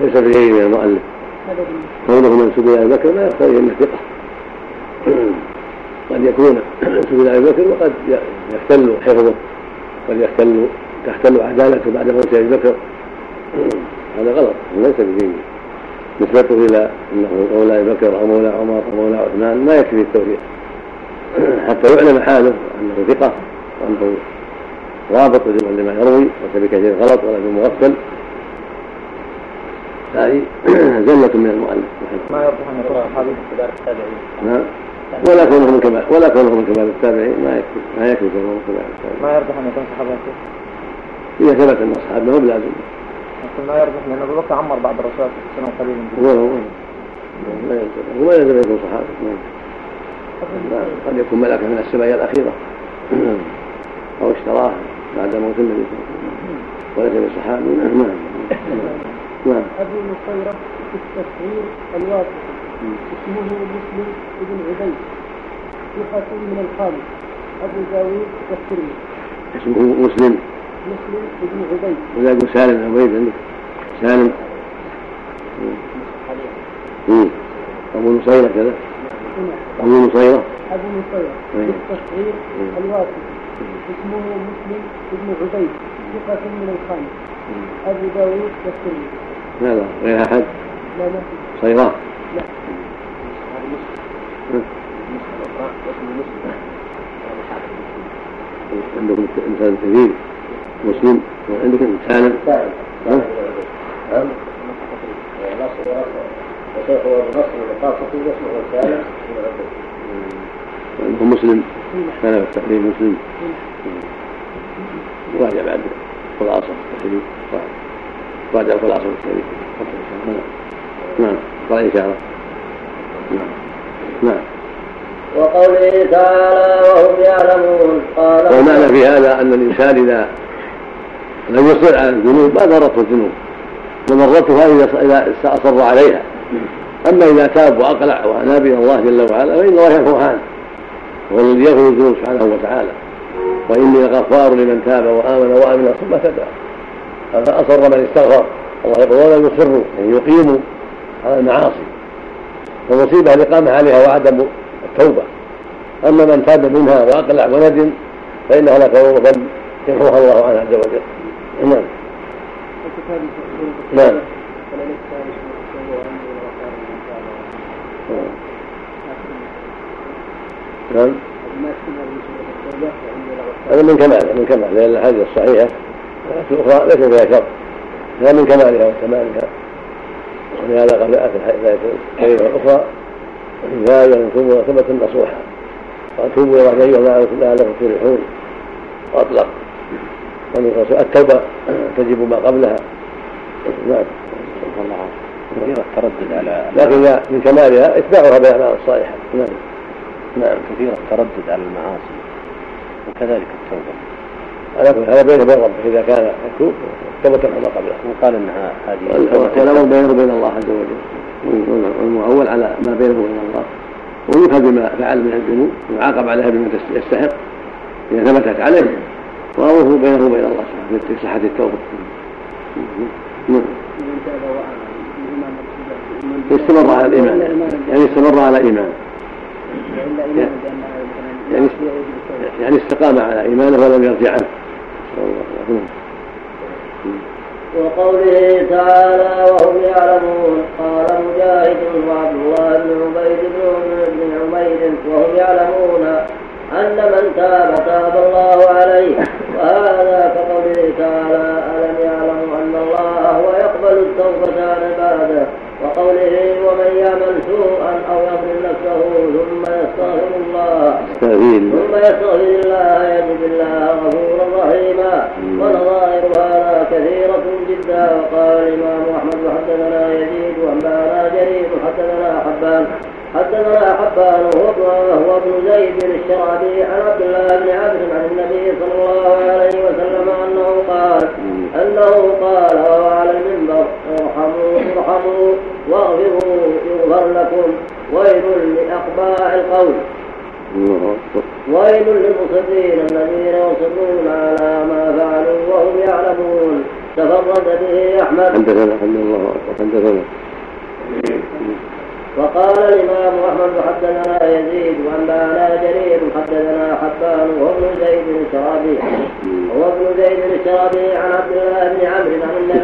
ليس بجيد من المؤلف. كونه منسوب إلى أبي بكر لا يقتضي انه ثقه قد يكون منسوب إلى أبي بكر وقد يختل حفظه قد يختل تختل عدالته بعد موت أبي بكر. هذا غلط ليس بجيد. نسبته إلى إنه مولى ابي بكر أو مولى عمر أو مولى عثمان ما يكفي التوفيق حتى يعلم حاله أنه ثقة وأنه رابط لما يروي ليس بكثير غلط ولا بمغفل. هذه زلة من المؤلف. ما يرجح أن يكون صحابي في كبار التابعين. نعم ولا كونه من كبار ولا كونه من كبار التابعين ما يكفي ما يكفي كونه من كبار التابعين. ما يرجح أن يكون صحابي إذا ثبت أن أصحابنا هو بلازم لكن ما يرجح لأن أبو بكر عمر بعد الرسول سنه قليلا هو هو ما هو أن يكون صحابي. قد يكون ملكا من السماء الأخيرة. أو اشتراه بعد موت النبي صلى الله عليه وسلم وليس من صحابي نعم. نعم. أبو نصيرة في التفسير الواقع. اسمه مسلم بن عبيد. ثقة من الخامس أبو داود والترمذي اسمه مسلم. مسلم بن عبيد ولا يقول سالم عبيد عندك سالم. أبو نصيرة كذا أبو نصيرة أبو نصيرة أيوة. بالتصغير أيوة. الواسطي اسمه مسلم بن عبيد ثقة من الخامس أبو داوود والترمذي هذا غير أحد لا ما في صيرة لا عندكم إنسان كثير مسلم. وعندكم سالم سالم. نعم. نعم وعندكم مسلم. كان في التقريب مسلم. راجع بعد خلاصة التقريب راجع الخلاصة التقريب نعم. قال الله. نعم. نعم. وقوله تعالى وهم يعلمون قال والمعنى في هذا أن الإنسان إذا لم يصر على الذنوب ما ضرته الذنوب. وضرتها إذا إذا أصر عليها. أما إذا تاب وأقلع وأناب إلى الله جل وعلا فإن الله يغفر عنه. وهو الذي يغفر الذنوب سبحانه وتعالى. وإني لغفار لمن تاب وآمن وعمل ثم تاب. فأصر من استغفر. الله يقول ولا يصروا. يعني يقيموا على المعاصي. فمصيبة الإقامة عليها وعدم التوبة. أما من تاب منها وأقلع وندم فإنها لقول ذنب يمحوها الله عنه عز وجل. نعم. نعم. نعم. هذا من كماله من كمال لأن الأحاديث الصحيحة الأخرى ليس فيها شر. هذا من كمالها وكمالها ولهذا قد جاءت الحديث الأخرى أيها توبوا توبة نصوحا وأتوبوا إلى الله أيها لعلكم تفلحون وأطلق التوبة تجب ما قبلها. نعم. كثير التردد على لكن من كمالها إتباعها بالأعمال الصالحة. نعم. نعم كثير التردد على المعاصي وكذلك التوبة. على كل هذا بينه وبين ربه إذا كان يتوب توبة ما قبلها. وقال إنها هذه والأمر بينه وبين الله عز وجل. والمؤول على ما بينه وبين الله. ويؤخذ بما فعل من الذنوب ويعاقب عليها بما يستحق إذا ثبتت عليه. وأمره بينه وبين الله سبحانه في صحة التوبة. نعم. استمر على الإيمان. يعني استمر على إيمان. يعني يعني استقام على إيمانه ولم يرجع عنه. العافية. وقوله تعالى وهم يعلمون قال مجاهد وعبد الله بن عبيد بن عبيد وهم يعلمون أن من تاب تاب الله عليه وهذا كقوله تعالى ألم يعلموا أن الله هو يقبل التوبة عن عباده؟ وقوله ومن يعمل سوءا أو يظلم نفسه ثم يستغفر الله ثم يستغفر الله يجد الله غفورا رحيما. ونظائر هذا كثيرة جدا. وقال الإمام أحمد حدثنا يزيد وأنبأنا جرير حدثنا حبان. حدثنا حبان وهو وهو ابن زيد الشرابي عن عبد الله بن عبد عن النبي صلى الله عليه وسلم أنه قال أنه قال وهو على المنبر ارحموا ارحموا واغفروا يغفر لكم. ويل لأقباع القول ويل للمصرين الذين يصرون على ما فعلوا وهم يعلمون. تفرد به أحمد. حدثنا حمد الله حدثنا وقال الإمام أحمد حدثنا يزيد وانبانا جرير حدثنا حبان وهو ابن زيد الشرابي وهو ابن زيد الشرابي عن عبد الله بن عمرو عن النبي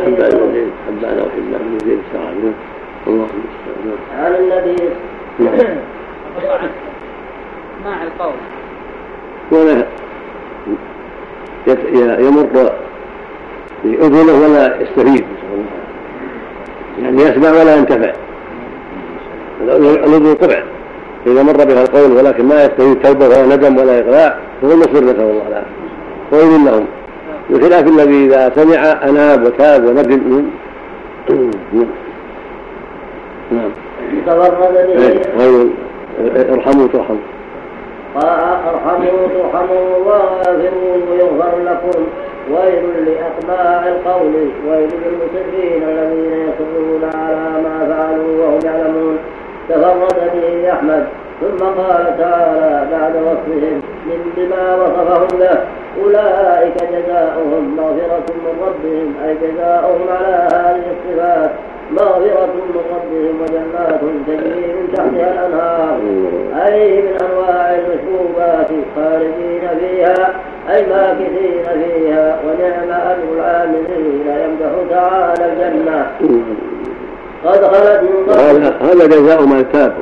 حبان وحبان بن زيد الشعبي الله المستعان عن النبي. نعم مع القول. ولا يمر بأذنه ولا يستفيد. يعني يسمع ولا ينتفع. الأذن طبع إذا مر بها القول ولكن ما يستفيد توبة ولا ندم ولا إقلاع فهو المصير نسأل الله العافية. ويل لهم بخلاف الذي إذا سمع أناب وتاب وندم نعم. غير ارحموا ترحموا ارحموا ترحموا وأغفروا ويغفر لكم. ويل لأقباع القول ويل للمسرين الذين يصرون على ما فعلوا وهم يعلمون. تفرد به أحمد. ثم قال تعالى بعد وصفهم من بما وصفهم به أولئك جزاؤهم مغفرة من ربهم أي جزاؤهم على هذه الصفات. مغفرة من ربهم وجنات تجري من تحتها الأنهار. عليه من أنواع المشروبات خالدين فيها أي ماكثين فيها. ونعم أجر العاملين يمدح تعالى الجنة. هذا هذا جزاء من تاب.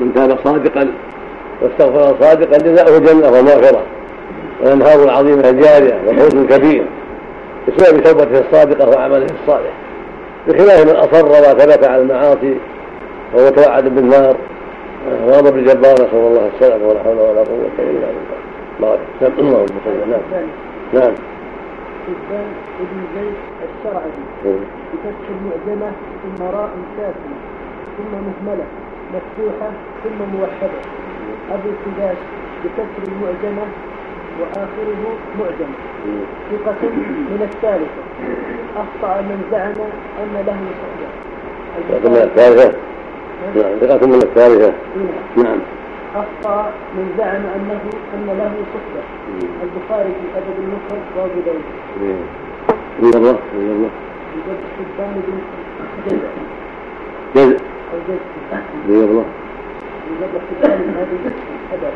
من تاب صادقا. واستغفر صادقا جزاؤه جنة ومغفرة. والأنهار العظيمة الجارية وفوز كبير. بسبب توبته الصادقة وعمله الصالح. بخلاف من أصر وثبت على المعاصي وهو توعد بالنار. غضب الجبار نسأل الله السلامة ولا حول ولا قوة إلا بالله. بارك نعم. اللهم صل نعم. نعم ابن زيد الشرعي بفتح المعجمة ثم راء ساكنة ثم مهملة مفتوحة ثم موحدة. أبو السداس بكسر المعجمة وآخره معجم ثقة من الثالثة. أخطأ من زعم أن له صحبة ثقة من الثالثة؟ نعم ثقة من الثالثة. نعم. أخطأ من زعم أنه أن له صحبة البخاري في أدب المفرد باب ذلك بجد حبان بن جزء جزء أو جزء من الله بجد حبان بن هذه أدب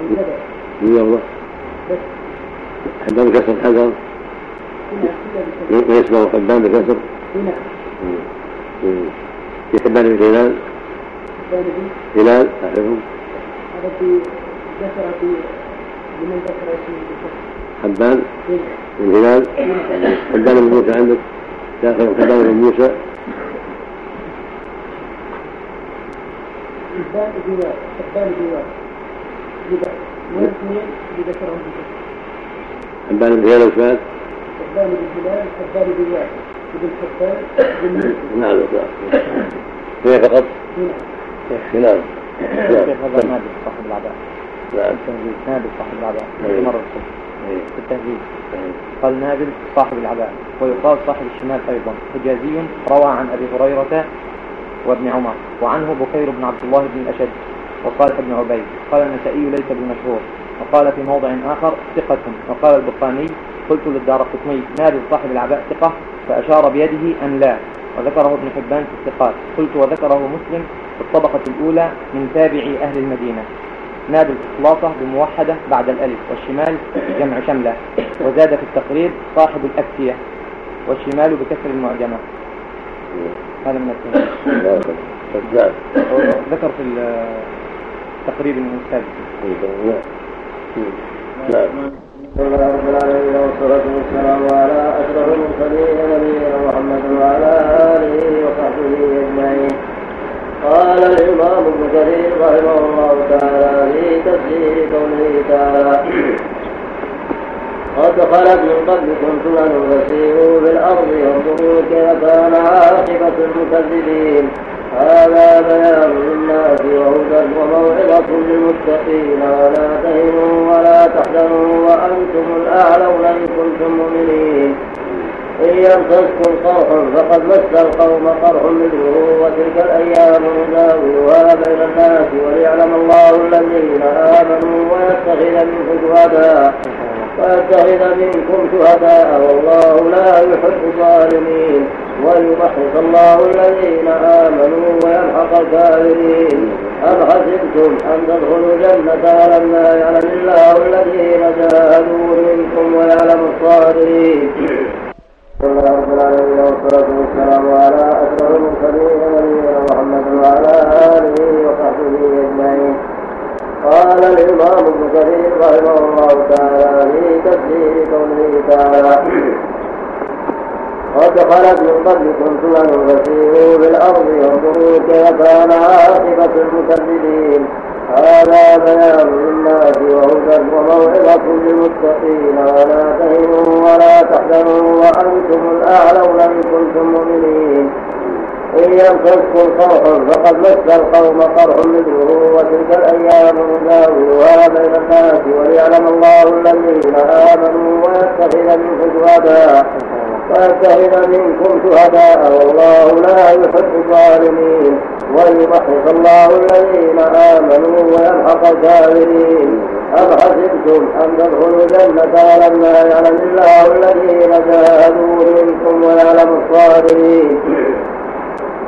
أو جدع من الله بس حبان بكسر الحجر هنا كلها بكذا يسمع حبان بكسر هنا في حبان بن هلال حبان بن هلال أعرفهم هذا في ذكر في لمن ذكر اسمه حبان حبان بن موسى عندك داخل بن موسى حبان بن بن بن هلال وفات حبان بن هلال حبان بن واد ابن حبان بن نعم. هي فقط؟ نعم. هذا نعم نادر صاحب العداء نعم. نادر صاحب العداء أيوه. مرة. في التهذيب. قال نابل صاحب العباء ويقال صاحب الشمال أيضا حجازي روى عن أبي هريرة وابن عمر وعنه بكير بن عبد الله بن الأشد وصالح بن عبيد. قال النسائي ليس بمشهور وقال في موضع آخر ثقة. وقال البخاري قلت للدار قطني نابل صاحب العباء ثقة فأشار بيده أن لا. وذكره ابن حبان في الثقات. قلت وذكره مسلم في الطبقة الأولى من تابعي أهل المدينة. نابل إخلاصة بموحدة بعد الألف والشمال جمع شملة وزاد في التقريب صاحب الأكسية والشمال بكسر المعجمة هذا من. نعم ذكر في التقريب السادس نعم بسم الرحمن الرحيم والصلاة والسلام على أشرف المرسلين نبينا محمد وعلى آله وصحبه أجمعين. قال الإمام ابن كثير رحمه الله تعالى في تفسير قوله تعالى قد خلت من قبلكم سنن فسيروا في الأرض وانظروا كيف كان عاقبة المكذبين. هذا بيان للناس وهدى وموعظة للمتقين. ولا تهنوا ولا تحزنوا وأنتم الأعلون إن كنتم مؤمنين. إن يمسسكم قرح فقد مس القوم قرح مثله وتلك الأيام نداولها بين الناس وليعلم الله الذين آمنوا ويتخذ منكم شهداء ويتخذ منكم شهداء والله لا يحب الظالمين ويمحص الله الذين آمنوا ويمحق الكافرين. أم حسبتم أن تدخلوا الجنة ولما يعلم الله الذين جاهدوا منكم ويعلم الصابرين؟ بسم الله رب العالمين والصلاة والسلام على أشرف المرسلين نبينا محمد وعلى آله وصحبه أجمعين. قال الإمام ابن كثير رحمه الله تعالى في تفسير قوله تعالى قد خلت من قبلكم سنن فسيروا في الأرض وانظروا كيف كان عاقبة المكذبين هذا بيان للناس وهدى وموعظة للمتقين. ولا تهنوا ولا تحزنوا وأنتم الأعلون إن كنتم مؤمنين. إن يمسسكم قرح فقد مس القوم قرح مثله وتلك الأيام نداولها بين الناس وليعلم الله الذين آمنوا ويتخذ منكم شهداء ويتخذ منكم شهداء والله لا يحب الظالمين ويمحص الله الذين آمنوا ويمحق الكافرين. أم حسبتم أن تدخلوا الجنة ولما يعلم الله الذين جاهدوا منكم ويعلم الصابرين؟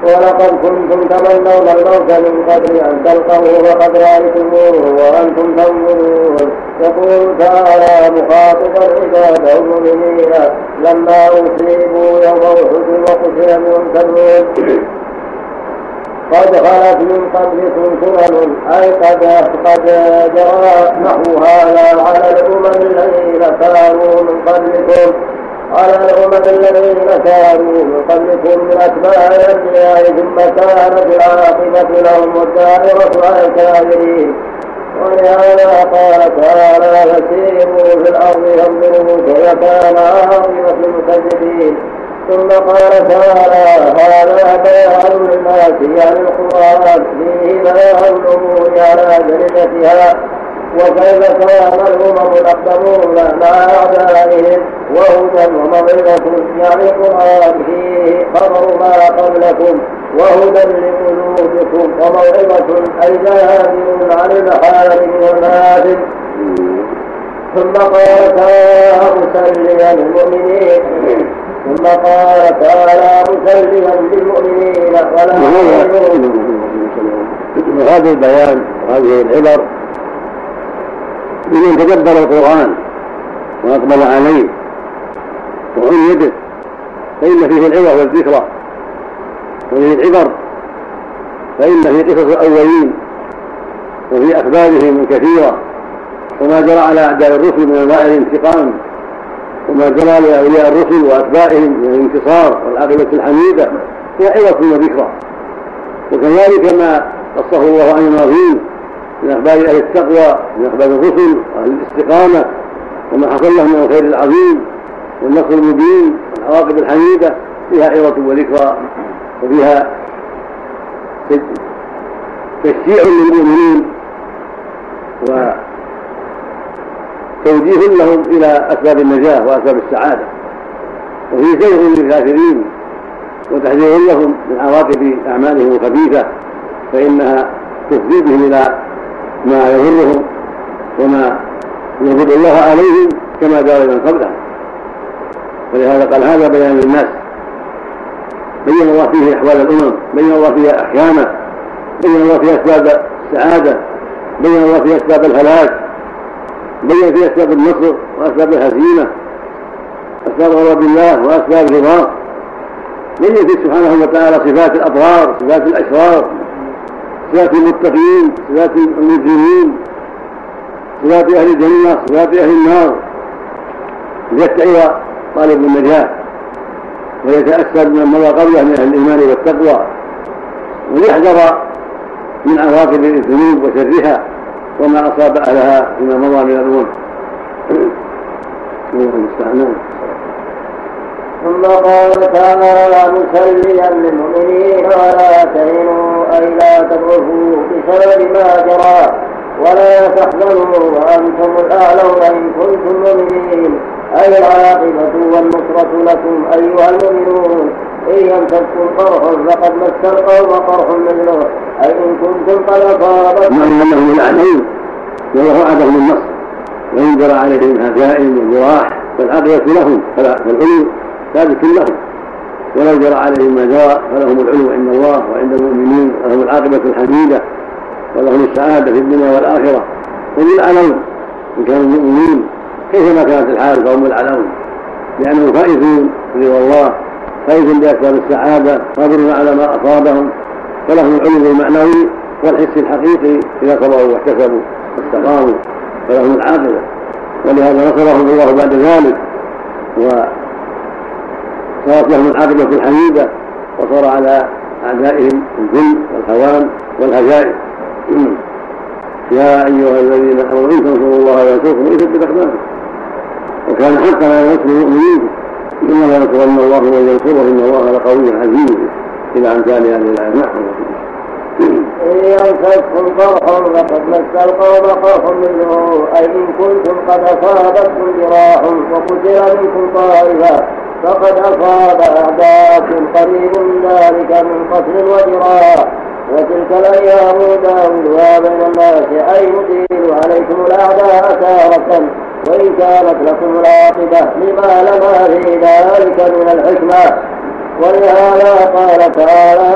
ولقد كنتم تمنون الموت من قبل أن تلقوه وقد رأيتموه وأنتم تنظرون. يقول تعالى مخاطبا عباده المؤمنين لما أصيبوا يوم أحد وقتل المنكرون قد خلت من قبلكم سنن أي قد قد جرى نحو هذا على الأمم الذين كانوا من قبلكم. على الأمم الذين كانوا من قبلكم من أتباع الأنبياء ثم كانت العاقبة لهم والدائرة على الكافرين ولهذا قال تعالى فسيروا في الأرض فانظروا كيف كان عاقبة المكذبين. ثم قال تعالى هذا بيان للناس عن القرآن. فيه بيان الأمور على جلدتها وكيف كان الأمم الأقدمون مع أعدائهم وهدى وموعظة يعني القرآن فيه خبر ما قبلكم وهدى لقلوبكم وموعظة أي زاجر عن المحارم والمآثم ثم قال تعالى مسليا للمؤمنين. ثم قال تعالى مسلما للمؤمنين. ولا وهذا البيان وهذه العبر لمن تدبر القرآن وأقبل عليه وعيده فإن فيه العبر والذكرى وفيه العبر فإن في قصص الأولين وفي أخبارهم الكثيرة وما جرى على أعداء الرسل من أنواع الانتقام وما جرى لأولياء الرسل وأتباعهم من الانتصار والعاقبة الحميدة هي عبرة وذكرى. وكذلك ما قصه الله عن الماضين من أخبار أهل التقوى من أخبار الرسل وأهل الاستقامة وما حصل لهم من الخير العظيم والنصر المبين والعواقب الحميدة فيها عظة وذكرى وفيها تشجيع للمؤمنين وتوجيه لهم إلى أسباب النجاة وأسباب السعادة. وفيه شيء للكافرين وتحذير لهم من عواقب أعمالهم الخبيثة فإنها تفضي بهم إلى ما يضرهم وما يغضب الله عليهم كما جرى من قبلهم ولهذا قال هذا بيان للناس. بين الله فيه أحوال الأمم بين الله فيها احكامه بين الله فيها أسباب السعادة بين الله فيها أسباب الهلاك بين فيها أسباب النصر وأسباب الهزيمة أسباب غضب الله وأسباب رضاه بين فيه سبحانه وتعالى صفات الاطهار صفات الأشرار. صفات المتقين صفات المجرمين صفات أهل الجنة صفات أهل النار. ليتعظ طالب النجاة ويتاكد من مضى قبله من أهل الإيمان والتقوى وليحذر من عواقب الذنوب وشرها وما أصاب أهلها فيما مضى من المستعان ثم قال تعالى مسليا للمؤمنين ولا تهنوا اي لا تضعفوا بسبب ما جرى. ولا تحزنوا وأنتم الأعلون إن كنتم مؤمنين. أي العاقبة والنصرة لكم أيها المؤمنون. إن يمسككم قرح فقد مس القوم قرح مثله أي إن كنتم قد اصابتكم نعم انهم الاعلون والله وعدهم النصر. وان جرى عليهم هزائم وجراح فالعاقبه لهم. فالعلو ثابت لهم. ولو جرى عليهم ما جرى فلهم العلو عند الله وعند المؤمنين ولهم العاقبة الحميدة ولهم السعادة في الدنيا والآخرة. هم العلون إن كانوا مؤمنين. كيفما كانت الحال فهم العلون لأنهم فائزون برضا الله فائز بأسباب السعادة قادرون على ما أصابهم فلهم العلو المعنوي والحس الحقيقي إذا صبروا واحتسبوا واستقاموا فلهم العاقبة. ولهذا نصرهم الله بعد ذلك و صارت لهم العاقبة الحميدة وصار على أعدائهم الذل والهوان والهزائم. يا أيها الذين آمنوا إن تنصروا الله ينصركم ويثبت أقدامكم. وكان حقا على نصر المؤمنين. إنما ينصرن الله من ينصره إن الله لقوي عزيز. إلى أمثال هذه الآية. نعم. إن يمسككم قرح فقد مس القوم قرح منه أي إن كنتم قد أصابتكم جراح وقتل منكم طائفة فقد أصاب عباس قريب ذلك من قتل وجراء وتلك الأيام داودها بين الناس أي يزيل عليكم الأعداء تارة وإن كانت لكم العاقبة لما لما في ذلك من الحكمة. ولهذا قال تعالى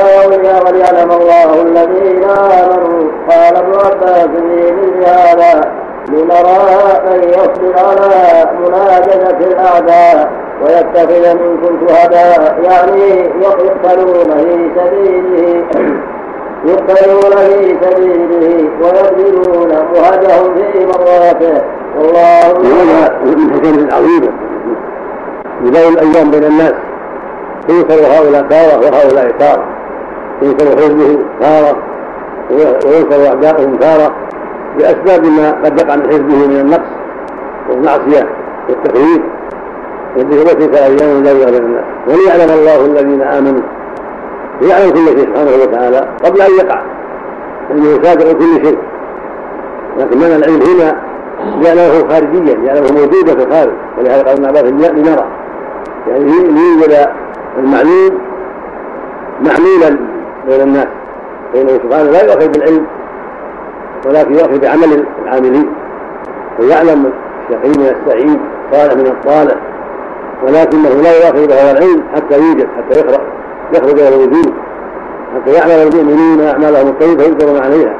وليعلم الله الذين آمنوا. قال ابن عباس لي مثل هذا لنرى من يصبر على مناجزة الأعداء ويتخذ منكم شهداء يعني يقتلون في سبيله يقتلون في سبيله ويبذلون مهجهم في مرواته والله هذا من حكم عظيمة يداوي الأيام بين الناس ينكر هؤلاء تارة وهؤلاء تارة ينكر حزبه تارة وينكر أعداؤهم تارة بأسباب ما قد يقع من حزبه من النقص والمعصية والتخريب وتلك أيام لا بين الناس. وليعلم الله الذين آمنوا يعلم كل شيء سبحانه وتعالى قبل أن يقع. أنه يسابق كل شيء. لكن من العلم هنا يعلمه خارجيا يعلمه موجودا في الخارج. ولهذا قال ابن عباس لنرى. يعني ليوجد المعلوم معلولا بين الناس. فإنه سبحانه لا يؤخذ بالعلم. ولكن يؤخذ بعمل العاملين فيعلم الشقي من السعيد صالح من الصالح ولكنه لا يؤخذ بهذا العلم حتى يوجد حتى يخرج يخرج إلى الوجود حتى يعمل المؤمنون أعمالهم الطيبة فيجبرون عليها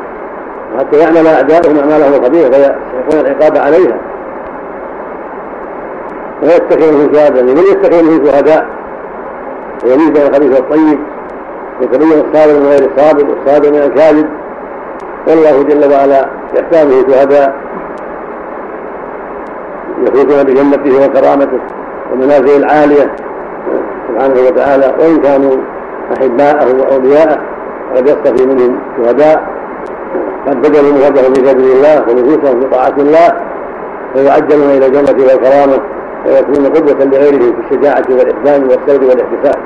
وحتى يعمل أعداؤهم أعمالهم الخبيثة فيستحقون العقاب عليها. ويتخذ من شهادة لمن يتخذ من شهداء؟ ويميز بين الخبيث والطيب يتبين الصابر من غير الصابر والصابر من الكاذب والله جل وعلا يحتاجه شهداء يفوزون بجنته وكرامته ومنازل العالية سبحانه وتعالى وإن كانوا أحباءه وأولياءه قد يصطفي منهم شهداء. قد بذلوا مهجهم في سبيل الله ونفوسهم في طاعة الله فيعجلون إلى الجنة والكرامة ويكونون قدوة لغيرهم في الشجاعة والإحسان والسير والإحتساب.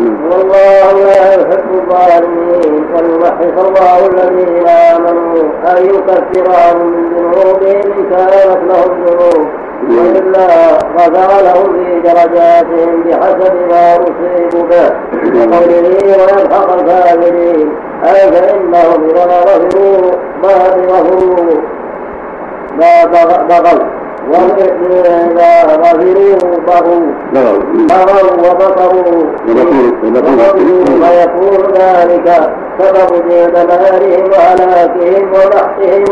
والله لا يحب الظالمين. ويمحص الله الذين آمنوا أن يكفر عنهم من ذنوبهم إن كانت لهم ذنوب. وإلا غفر لهم في درجاتهم بحسب ما أصيبوا به. وقوله ويلحق الكافرين. أي فإنهم إذا غفروا ما بغفروا ما بغوا وإذا غفروا بغوا بغوا وبطروا فيكون ذلك سبب دمارهم وهلاكهم وبحثهم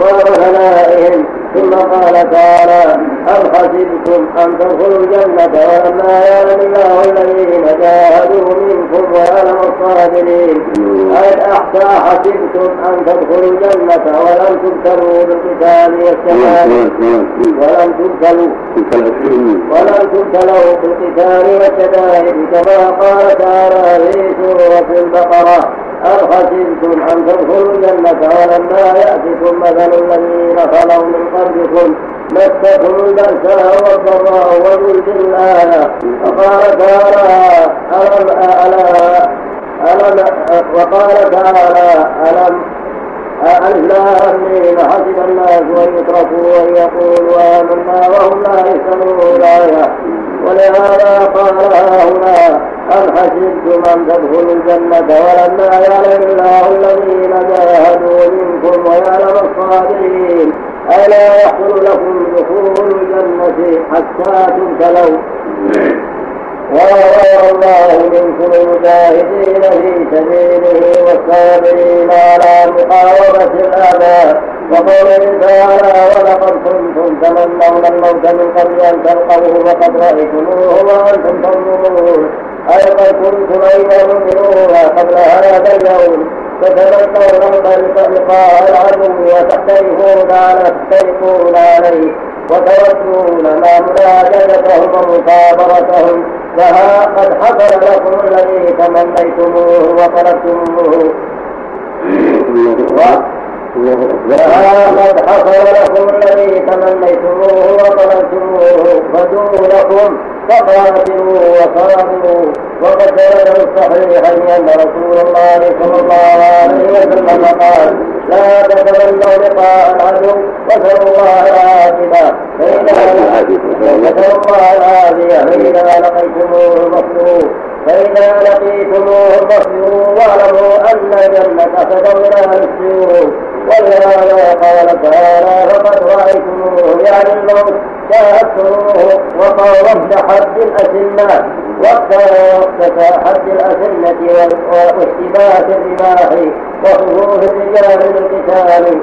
وغنائهم ثم قال تعالى أم حسبتم أن تدخلوا الجنة ولما يعلم الله الذين جاهدوا منكم ويعلم الصابرين. أحسى حسبتم أن تدخلوا الجنة ولم تبتلوا بالقتال والشهادة ولم تبتلوا ولم تبتلوا بالقتال والشدائد كما قال تعالى في سورة البقرة أم حسبتم أن تدخلوا الجنة ولما يأتكم مثل الذين خلوا من قبلكم؟ مستهم البأساء والضراء الآية وقال تعالى ألم ألا ألم وقال تعالى ألم ألم حسب الناس أن يتركوا أن يقولوا آمنا وهم لا يسمعون الآية. ولهذا قال هنا أم حسبتم أن تدخلوا الجنة ولما يعلم الله الذين جاهدوا منكم ويعلم الصابرين ألا يحصل لكم دخول الجنة حتى تبتلوا وغير الله منكم المجاهدين في سبيله والصابرين على مقاومة الأعداء وقوله تعالى ولقد كنتم تمنون الموت من قبل أن تلقوه وقد رأيتموه وأنتم تنظرون أي قد كنتم أيضا مؤمنون قبل هذا اليوم فتمنون لقاء العدو وتحترفون على تحترفون عليه وتودون ما مناجدتهم ومكابرتهم فها قد حصل لكم الذي تمنيتموه وطلبتموه قد حصل لكم الذي تمنيتموه وطلبتموه فدونكم فقاتلوا وصابروا وقد ثبت الصحيحين أن رسول الله صلى الله عليه وسلم قال لا تتمنوا لقاء العدو واسألوا الله العافية. فاذا الله العافية فإذا لقيتموه فاصبروا فإذا لقيتموه فاصبروا واعلموا أن الجنة تدور السيوف. ولهذا قال تعالى فقد رأيتموه يعني الموت شاهدتموه وقت حد الأسنة وقت وقت حد الأسنة واشتباه الرماح وصفوف الرجال للقتال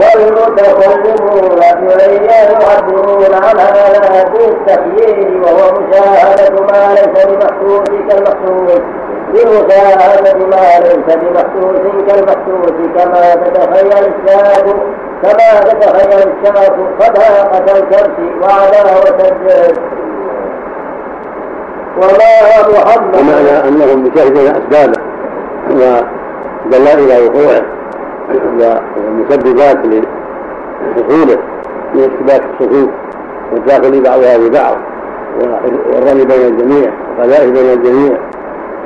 والمتكلمون بأن يعبرون عن هذا بالتخيير وهو مشاهدة ما ليس بمحسوس كالمحسوس بمشاهدة ما ليس بمحسوس كالمحسوس كما تتخيل الشاة كما تتخيل الشاة صداقة الكبش وعداوة الجسد وما محمد؟ ومعنى أنهم يشاهدون أسبابه ودلائل وقوعه والمسببات لحصوله من اشتباك الصفوف والداخل بعضها ببعض والرمي بين الجميع والقذائف بين الجميع.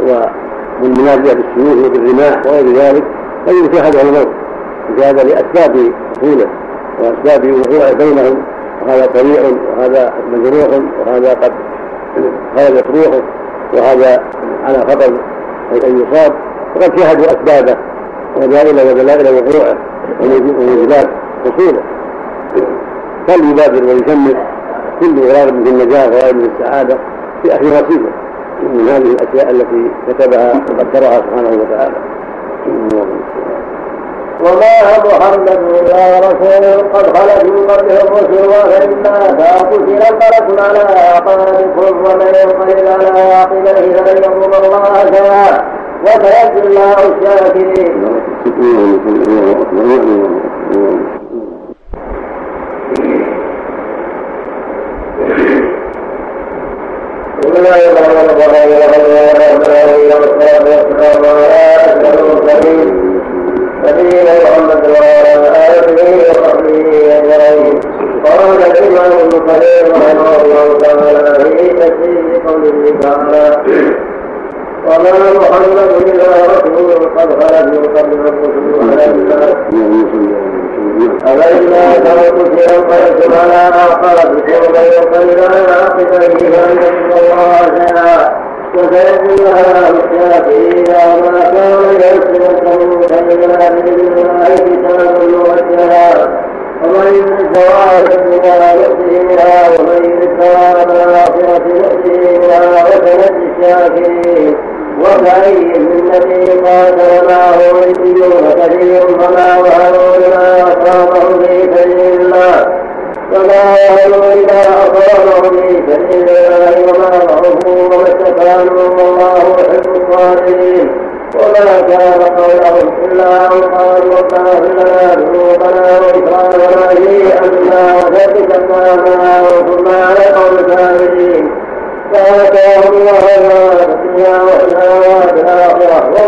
والمناجاه بالسيوف وبالرماح وغير ذلك فإن هذا الموت هذا لأسباب حصوله وأسباب وقوعه بينهم وهذا طريع وهذا مجروح وهذا قد خرجت روحه وهذا على خطر أن يصاب. وقد شاهدوا أسبابه ودلائل ودلائل وقوعه وموجبات حصوله فليبادر ويشمل كل غرار في النجاة وغرار في السعادة في اخر نصيبه من هذه الأشياء التي كتبها وقدرها سبحانه وتعالى. وما محمد الا رسول قد خلت من قبله الرسل وفان مات قتل انقلبتم على اعقابكم ومن ينقلب على عقبيه فلن يضر الله شيئا. وسيجزي الله الشاكرين. بسم الله الرحمن الرحيم والصلاه والسلام على اشرف المرسلين نبينا محمد وعلى اله وصحبه اجمعين قال الامام ابن كثير رحمه الله تعالى في قوله تعالى وما محمد الا رسول قد خلت من قبل الرسل على الناس أفإذا تركت انقلبتم على أعقابكم ومن ينقلب على عقبيه فلن يضر الله شيئا وسيجزيها الشافعين وما كان يسلكه فإلا بإذن الله كتاب موجها ومن ثواب الدنيا يؤتيه ومن ثواب الآخرة يؤتيه منها وسنجزي الشاكرين وكأي من نبي قاتل معه ربيون كثير فما وهنوا لما أصابهم في سبيل الله وما يهلوا إذا أصابهم في سبيل الله وما ضعفوا وما استكانوا والله يحب الصالحين وما كان قولهم إلا أن قالوا اغفر لنا ذنوبنا وإكرامنا في أمرنا وثبت أقدامنا وانصرنا على القوم الكافرين فآتاهم الله الدنيا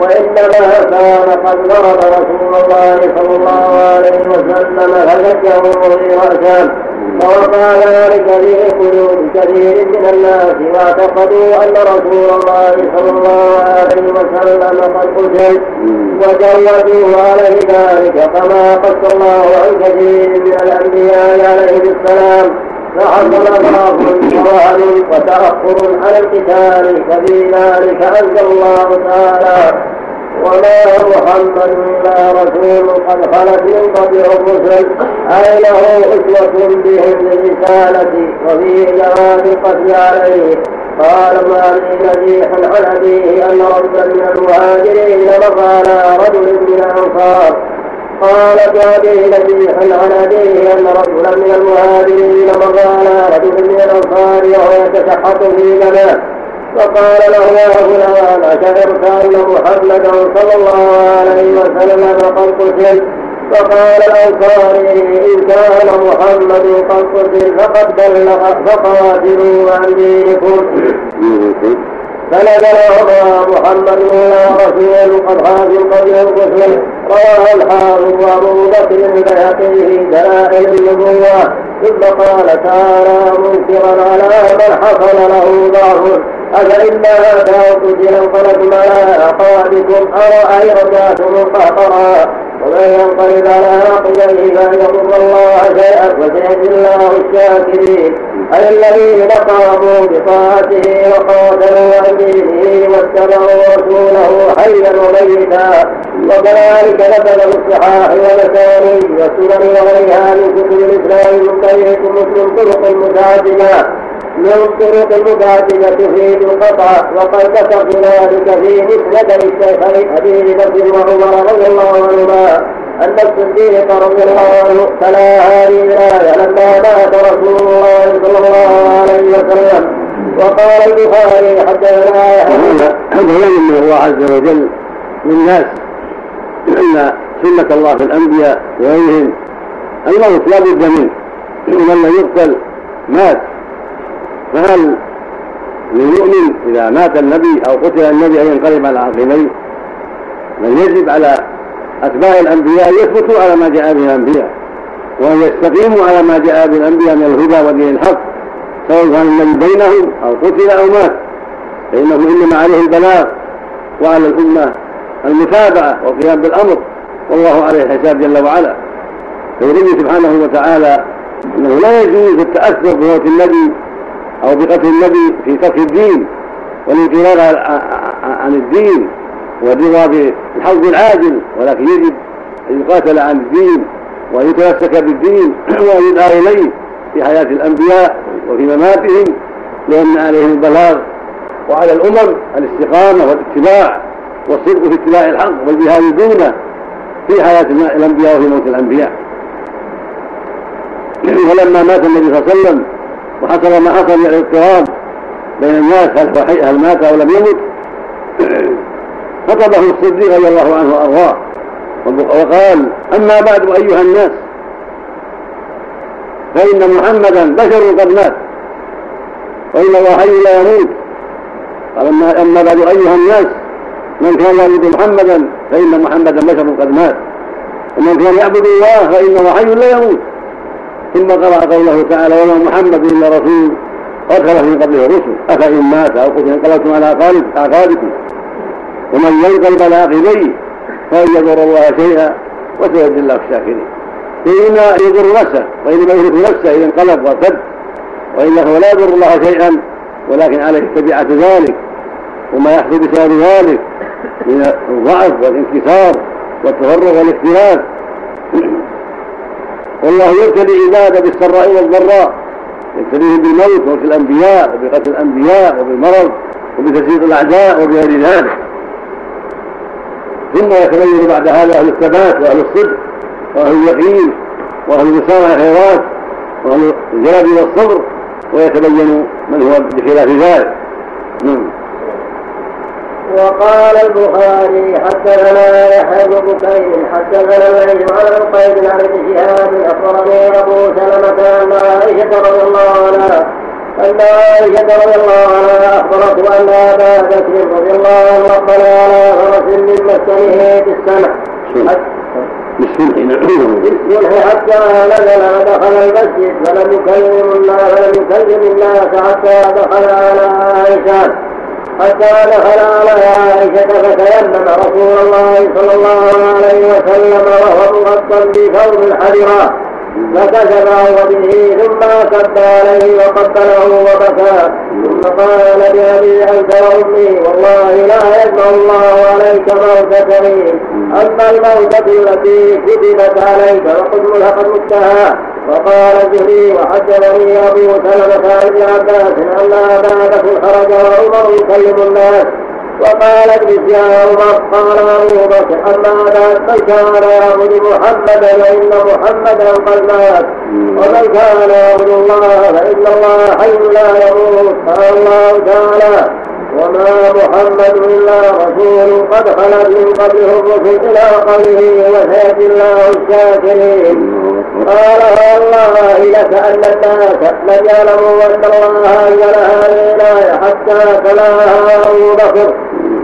وانما كان قد ضرب رسول الله صلى الله عليه وسلم فزكه راسه ووقع ذلك في قلوب كثير من الناس واعتقدوا ان رسول الله صلى الله عليه وسلم قد قتل وجودوه عليه ذلك كما قص الله عن كثير من الانبياء عليه السلام فحصل ضعف ووهن وتأخر عن القتال ففي ذلك أنزل الله تعالى. وما محمد إلا رسول قد خلت من قبل الرسل. اي له أسوة بهم للرسالة وفيه جواز القتل عليه؟ قال ما لي نبيح عن أبيه ان رجلا من المهاجرين مر على رجل من الأنصار. قال ابي نبيح عن أبيه أن رجلا من المهاجرين مر على رجل من الأنصار وهو يتشحط في جناه فقال له يا فلان أشعرت أن محمدا صلى الله عليه وسلم قد قتل فقال الأنصاري إن كان محمد قد قتل فقد بلغ فقاتلوا عن دينكم فنزل وما محمد الا رسول قد خاف قبل الرسل رواه الحافظ وابو بكر البيهقي في دلائل النبوة. ثم قال تعالى منكرا على من حصل له ضعف أفإما قتل انقلبتم على أعقابكم أرأيتم قهقرا ومن ينقلب على عقبيه فلن يضر الله شيئا وسيجزي الله الشاكرين. أي الذين قاموا بطاعته وقاتلوا عن واتبعوا رسوله حيا وميتا وكذلك نبذ بالصحاح والمسانيد والسنن وغيرها من كتب الإسلام من طريق مسلم طرق متعددة من طرق متعددة تفيد القطع وقد ذكرت ذلك في مسند الشيخين أبي بكر وعمر رضي الله عنهما. أن الصديق رضي الله عنه تلا هذه الآية لما مات رسول الله صلى الله عليه وسلم. وقال البخاري حدثنا هذا بيان من الله عز وجل للناس أن سنة الله في الأنبياء وغيرهم. الموت لا بد منه. لم يقتل مات. فهل للمؤمن إذا مات النبي أو قتل النبي أن ينقلب على عقبيه؟ بل يجب على أتباع الأنبياء يثبتوا على ما جاء به الأنبياء وأن يستقيموا على ما جاء به الأنبياء من الهدى ودين الحق سواء كان النبي بينهم أو قتل أو مات فإنه إنما عليه البلاغ وعلى الأمة المتابعة والقيام بالأمر والله عليه الحساب جل وعلا. فيريد سبحانه وتعالى أنه لا يجوز التأثر بموت النبي أو بقتل النبي في ترك الدين والانقلاب عن الدين. والرضا بالحظ العاجل ولكن يجب أن يقاتل عن الدين وأن يتمسك بالدين وأن يدعى إليه في حياة الأنبياء وفي مماتهم لأن عليهم البلاغ وعلى الأمم الاستقامة والاتباع والصدق في اتباع الحق والجهاد دونه في حياة الأنبياء وفي موت الأنبياء. ولما مات النبي صلى الله عليه وسلم وحصل ما حصل من الاضطراب بين الناس هل مات أو لم يمت خطبه الصديق رضي الله عنه وأرضاه. وقال أما بعد أيها الناس فإن محمدا بشر قد مات وإن الله حي لا يموت. قال أما بعد أيها الناس من كان يعبد محمدا فإن محمدا بشر قد مات. ومن كان يعبد الله فانه حي لا يموت. ثم قرأ قوله تعالى وما محمد إلا رسول. قد من قبله الرسل أفإن مات أو قتل انقلبتم على أعقابكم ومن ينقلب على عقبيه فلن يضر الله شيئا وسيجزي الله الشاكرين. فإما يضر نفسه وإنما يهلك نفسه إذا انقلب وارتد وإلا فهو لا يضر الله شيئا ولكن عليه تبعة ذلك وما يحصل بسبب ذلك من الضعف والانكسار والتفرغ والاختلاف والله يبتلي عباده بالسراء والضراء يبتليهم بالموت وموت الأنبياء وبقتل الأنبياء وبالمرض وبتسليط الأعداء وبغير ذلك. ثم يتبين بعد هذا أهل الثبات وأهل الصدق وأهل اليقين وأهل المسارعه الخيرات وأهل الجلد والصبر ويتبين من هو بخلاف ذلك. نعم. وقال البخاري حدثنا يحيى بن بكير حدثنا الليث عن القيد عن ابن شهاب اخبرني أبو سلمة أن عائشة رضي الله عنها أن عائشة رضي الله عنها أخبرته أن أبا بكر رضي الله عنه أقبل على فرس من مسكنه في السمع بالسلح حتى نزل ودخل المسجد فلم يكلم الناس فلم يكلم الناس حتى دخل على عائشة. حتى دخل على عائشة فتيمم رسول الله صلى الله عليه وسلم وهو مغطى بثوب الحريرة فكشف عن وجهه ثم كب عليه وقبله وبكى. ثم قال بأبي أنت وأمي والله لا يجمع الله عليك موتتين أما الموتة التي كتبت عليك وقد ملحقت متها. وقال الزهري وحدثني أبو سلمة عن ابن عباس أن أبا بكر خرج وعمر يكلم الناس. وقال ابن عمر قال ابو بكر اما بعد من كان يعبد محمدا فان محمدا قد مات ومن كان يعبد الله فإن الله حي لا يموت قال الله تعالى وما محمد إلا رسول قد خلت من قبله الرسل إلى قوله وسيأتي الله الشاكرين. قال والله لكأن الناس لم يعلموا أن الله أنزل هذه الآية. حتى تلاها أبو بكر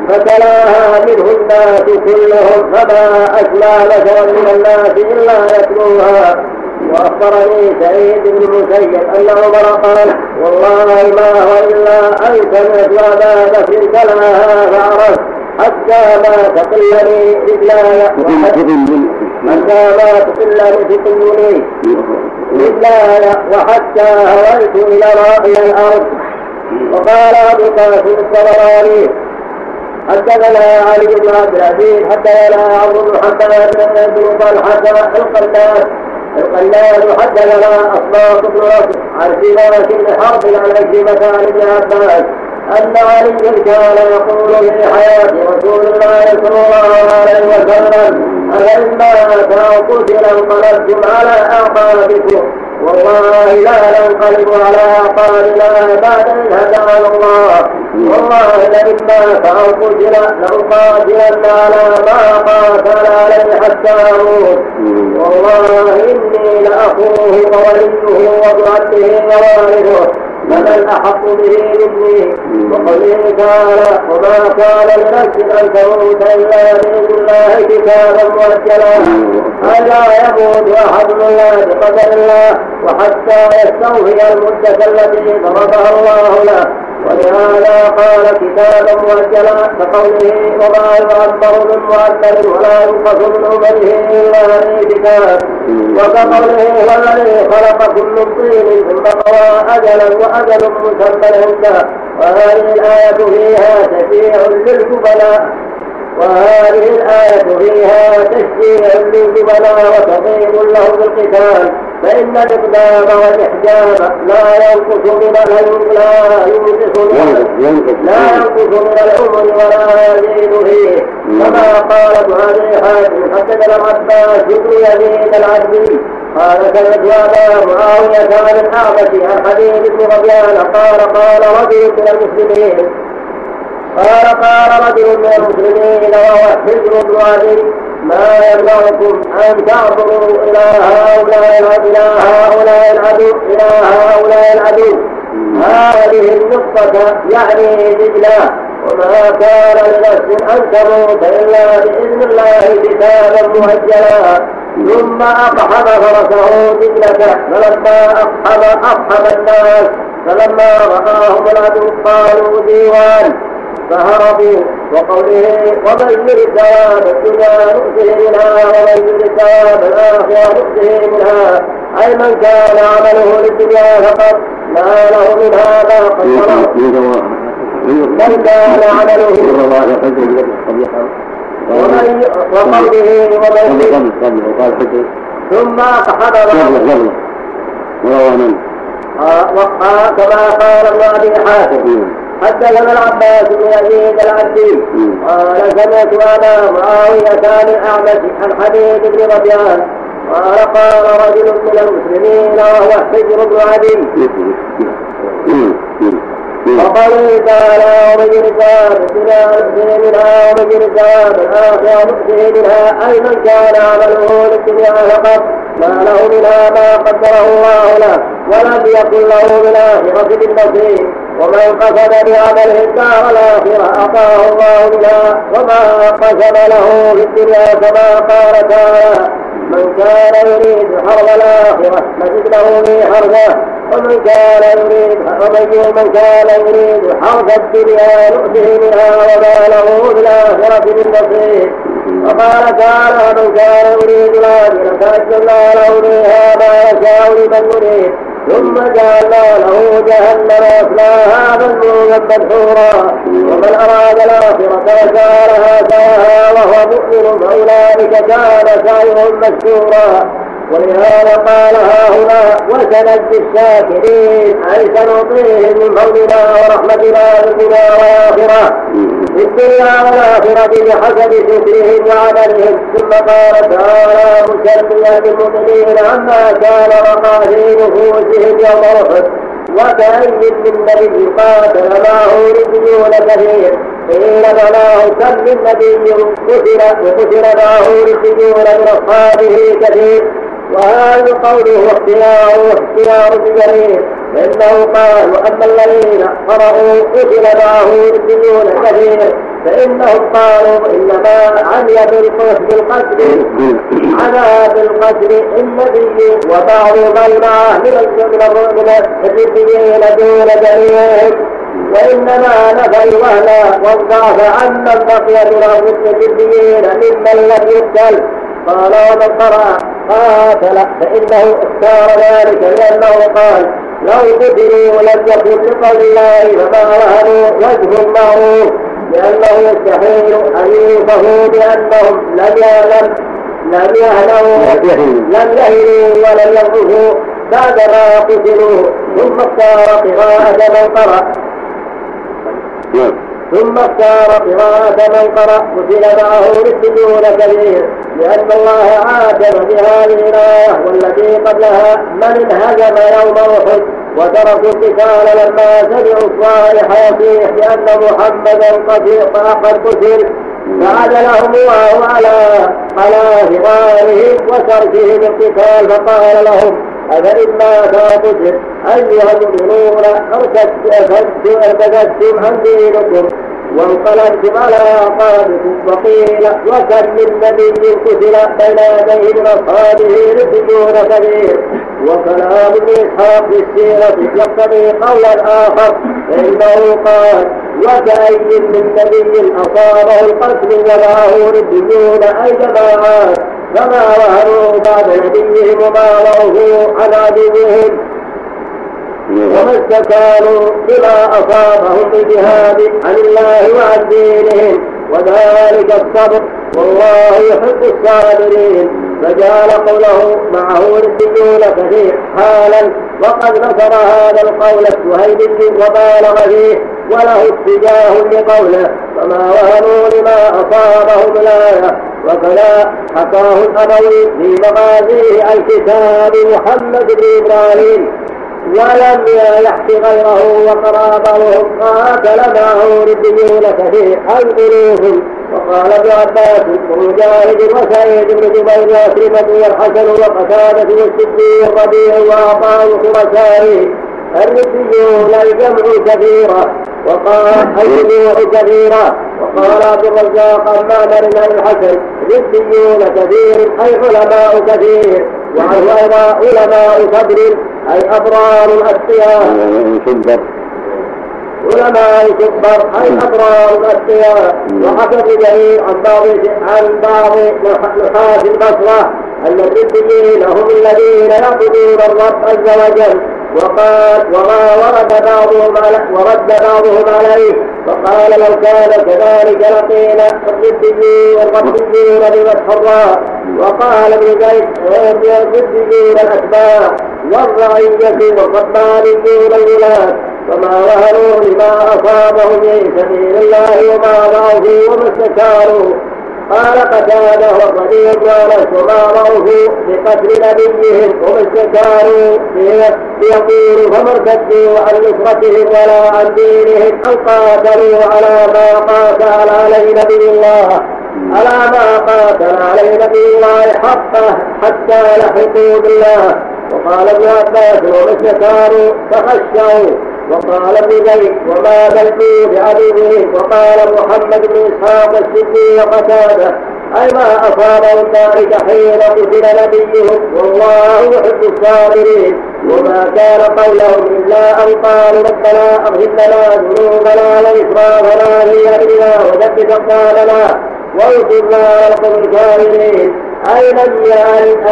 فتلاها منه الناس كلهم فما أسمع بشرا من الناس إلا يتلوها وأخبرني سعيد بن المسيب أن عمر قال والله ما هو إلا أن سمعت أبا بكر تلاها فعرفت حتى ما تقلني رجلاي حتى ما تقلني تقلني رجلاي وحتى هويت إلى إلى الأرض وقال أبو قاسم الطبراني حدثنا علي بن عبد العزيز حدثنا عمرو بن حماد بن طلحة القلاس القلاس حدثنا أصباط بن رشد عن سماك بن حرب عن عكرمة عن ابن عباس. أن علي كان يقول في حياة رسول الله صلى الله عليه وسلم مات أو قتل انقلبتم على أعقابكم؟ والله لا ننقلب على أعقابنا بعد إذ هدانا الله. والله لئن مات أو قتل لأقاتلن على ما قاتل عليه حتى أموت والله إني لأخوه ووليه وابن ووارثه فمن أحق به مني وقوله تعالى وما كان لنفس أن تموت إلا بإذن الله كتابا مؤجلا. ألا يموت أحد إلا بقدر الله وحتى يستوفي المدة التي ضربها الله له. ولهذا قال كتابا مؤجلا كقوله وما يعبر من مؤجل ولا ينقص من عمره إلا في كتاب. وكقوله هو الذي خلقكم من طين ثم قضى اجلا وأجل مسمى عنده وهذه الآية فيها تشريع للجبلاء وهذه الآية فيها تشجيع للجبلاء وتقييم له بالقتال فإن الإقدام والإحجام لا ينقص من لا ينقص من لا ينقص من العمر ولا يزيد فيه. كما قال ابن أبي حاتم حدثنا العباس بن يزيد العبدي قال سمعت ابا معاوية عن الاعمش عن حديث بن غبيان قال قال من المسلمين قال قال رجل من المسلمين وهو حجر بن علي ما يمنعكم أن تعبروا إلى هؤلاء إلى هؤلاء العدو إلى هؤلاء العدو؟ هذه النقطة يعني دجلة وما كان لنفس أن تموت إلا بإذن الله كتابا مؤجلا. ثم أقحم فرسه دجلة فلما أقحم أقحم الناس فلما رآهم العدو قالوا ديوان فهربوا وقوله ومن يرد ثواب الدنيا نؤته منها ومن يرد ثواب الآخرة نؤته منها. أي من كان عمله للدنيا فقط ما له منها ما قدره من كان عمله ومن وقوله ومن ثم حضر وروى من؟ كما قال ابن أبي حاتم. حدثنا العباس بن يزيد العبدي قال سمعت أبا معاوية كان الاعمش عن حبيب بن ربيان قال قال رجل من المسلمين وهو حجر بن عدي. وقوله تعالى ومن يرزق الدنيا نؤته منها ومن يرزق الآخرة نؤته منها أي من كان عمله للدنيا فقط؟ ما له منها ما قدره الله له ولم يكن له بالآخرة من ومن قصد بعمله الدار الآخرة أعطاه الله منها وما قسم له في الدنيا كما قال تعالى من كان يريد حرب الآخرة نجد له في حربه ومن كان يريد ومن من كان يريد حرب الدنيا نؤته منها وما له في الآخرة من نصيب وقال تعالى من كان يريد الآخرة فأجعلنا له فيها ما يشاء لمن يريد ثم جعلنا له جهنم يصلاها مذموما مدحورا. ومن أراد الآخرة وسعى لها سعيها وهو مؤمن فأولئك كان سعيهم مشكورا. ولهذا قال ها هنا وسنجزي الشاكرين أي سنعطيهم من فضلنا ورحمتنا في الدنيا والآخرة. في الدنيا والاخره بحسب شكرهم وعملهم ثم قال تعالى مسليا للمؤمنين عما كان وقع في نفوسهم يوم احد. وكأي من نبي قاتل معه رجلون كثير قيل معناه كم من نبي قتل وقتل معه رجلون من اصحابه كثير. وهذا قوله اختيار اختيار الجليل فإنه قال وأما الذين قرأوا قتل معه ربيون كثير فإنهم قالوا إنما عمي بالقتل عمى بالقتل النبي وبعض من معه من الربيين دون جميعهم وإنما نفى الوهن والضعف عمن بقي من الربيين ممن لم يقتل. قال ومن قرأ قاتل فإنه اختار ذلك لأنه قال لو قتلوا لم يكن لقول الله فما وهنوا وجه المعروف لأنه يستحيل أن يوصفوا بأنهم لم يعلم لم يهلوا لم يهلوا ولم يغفوا بعدما قتلوا ثم اختار قراءة من قرأ نعم. ثم اختار قراءة من قرأ قتل معه للسجون كثير لأن الله عاتب بهذه الآية والتي قبلها من انهزم يوم أحد وتركوا القتال لما سمعوا الصالح يصيح بأن محمدا قد قتل فعدلهم الله على على هرارهم وتركهم القتال فقال لهم أفإما قتل أيها المؤمنون ارتدتم عن دينكم وانقلبتم على أعقابكم وقيل وكم من نبي قتل بين يديه من أصحابه رسلون كثير وكلام ابن إسحاق في السيرة يقتضي قولا آخر فإنه قال وكأي من نبي أصابه القتل ومعه رسلون أي جماعات فما وهنوا بعد نبيهم وما ضعفوا عن عدوهم وما استكانوا بما أصابهم بالجهاد عن الله وعن دينهم وذلك الصبر. والله يحب الصابرين. فجعل قوله معه رسيون كثير حالا. وقد نصر هذا القول السهيلي وبالغ فيه وله اتجاه لقوله فما وهنوا لما أصابهم الآية. وكذا حكاه الأبوي في مغازيه الكتاب محمد بن إبراهيم. ولم يحكي غيره وقرابهم قاتل معه ربيون كثير الظروف وقال ابن عباس ومجاهد وسعيد بن جبير وكلمة والحسن وقتادة والسدي والربيع وعطاء خرسائه الربيون الجمع كثيرة وقال الجموع كثيرة وقال عبد الرزاق عن معمر الحسن ربيون كثير أي علماء كثير وعنه أيضا علماء صدر أي أبرار الأتقياء علماء كبر أي أبرار الأتقياء وحكى جرير عن بعض عن بعض نحاة البصرة أن الربيين هم الذين يعبدون الرب عز وجل. وقال وما ورد بعضهم ورد بعضهم عليه. فقال لو كان كذلك لقينا الربيين الربيين بفتح الراء وقال ابن زيد الربيين الأتباع والرعية والربانيون الولاة وما وهنوا لما أصابهم في سبيل الله وما ضعفوا وما استكانوا. قال قتاده رضي الله وما ضعفوا بقتل نبيهم وما استكانوا ليقولوا فما ارتدوا عن نصرتهم ولا عن دينهم أو قاتلوا على ما قاتل عليه نبي الله. على ما قاتل عليه نبي الله حقه حتى لحقوا بالله. وقال ابن عباس وما استكانوا فخشوا. وقال ابن زيد وما بلغوا بعدوه وقال محمد بن إسحاق السدي وقتاده أي ما اصابهم ذلك حين قتل نبيهم؟ والله يحب الصابرين. وما كان قولهم إلا أن قالوا ربنا اغفر لنا ذنوبنا واسرافنا في امرنا وثبت اقدامنا وانصرنا على القوم الكافرين. أي لم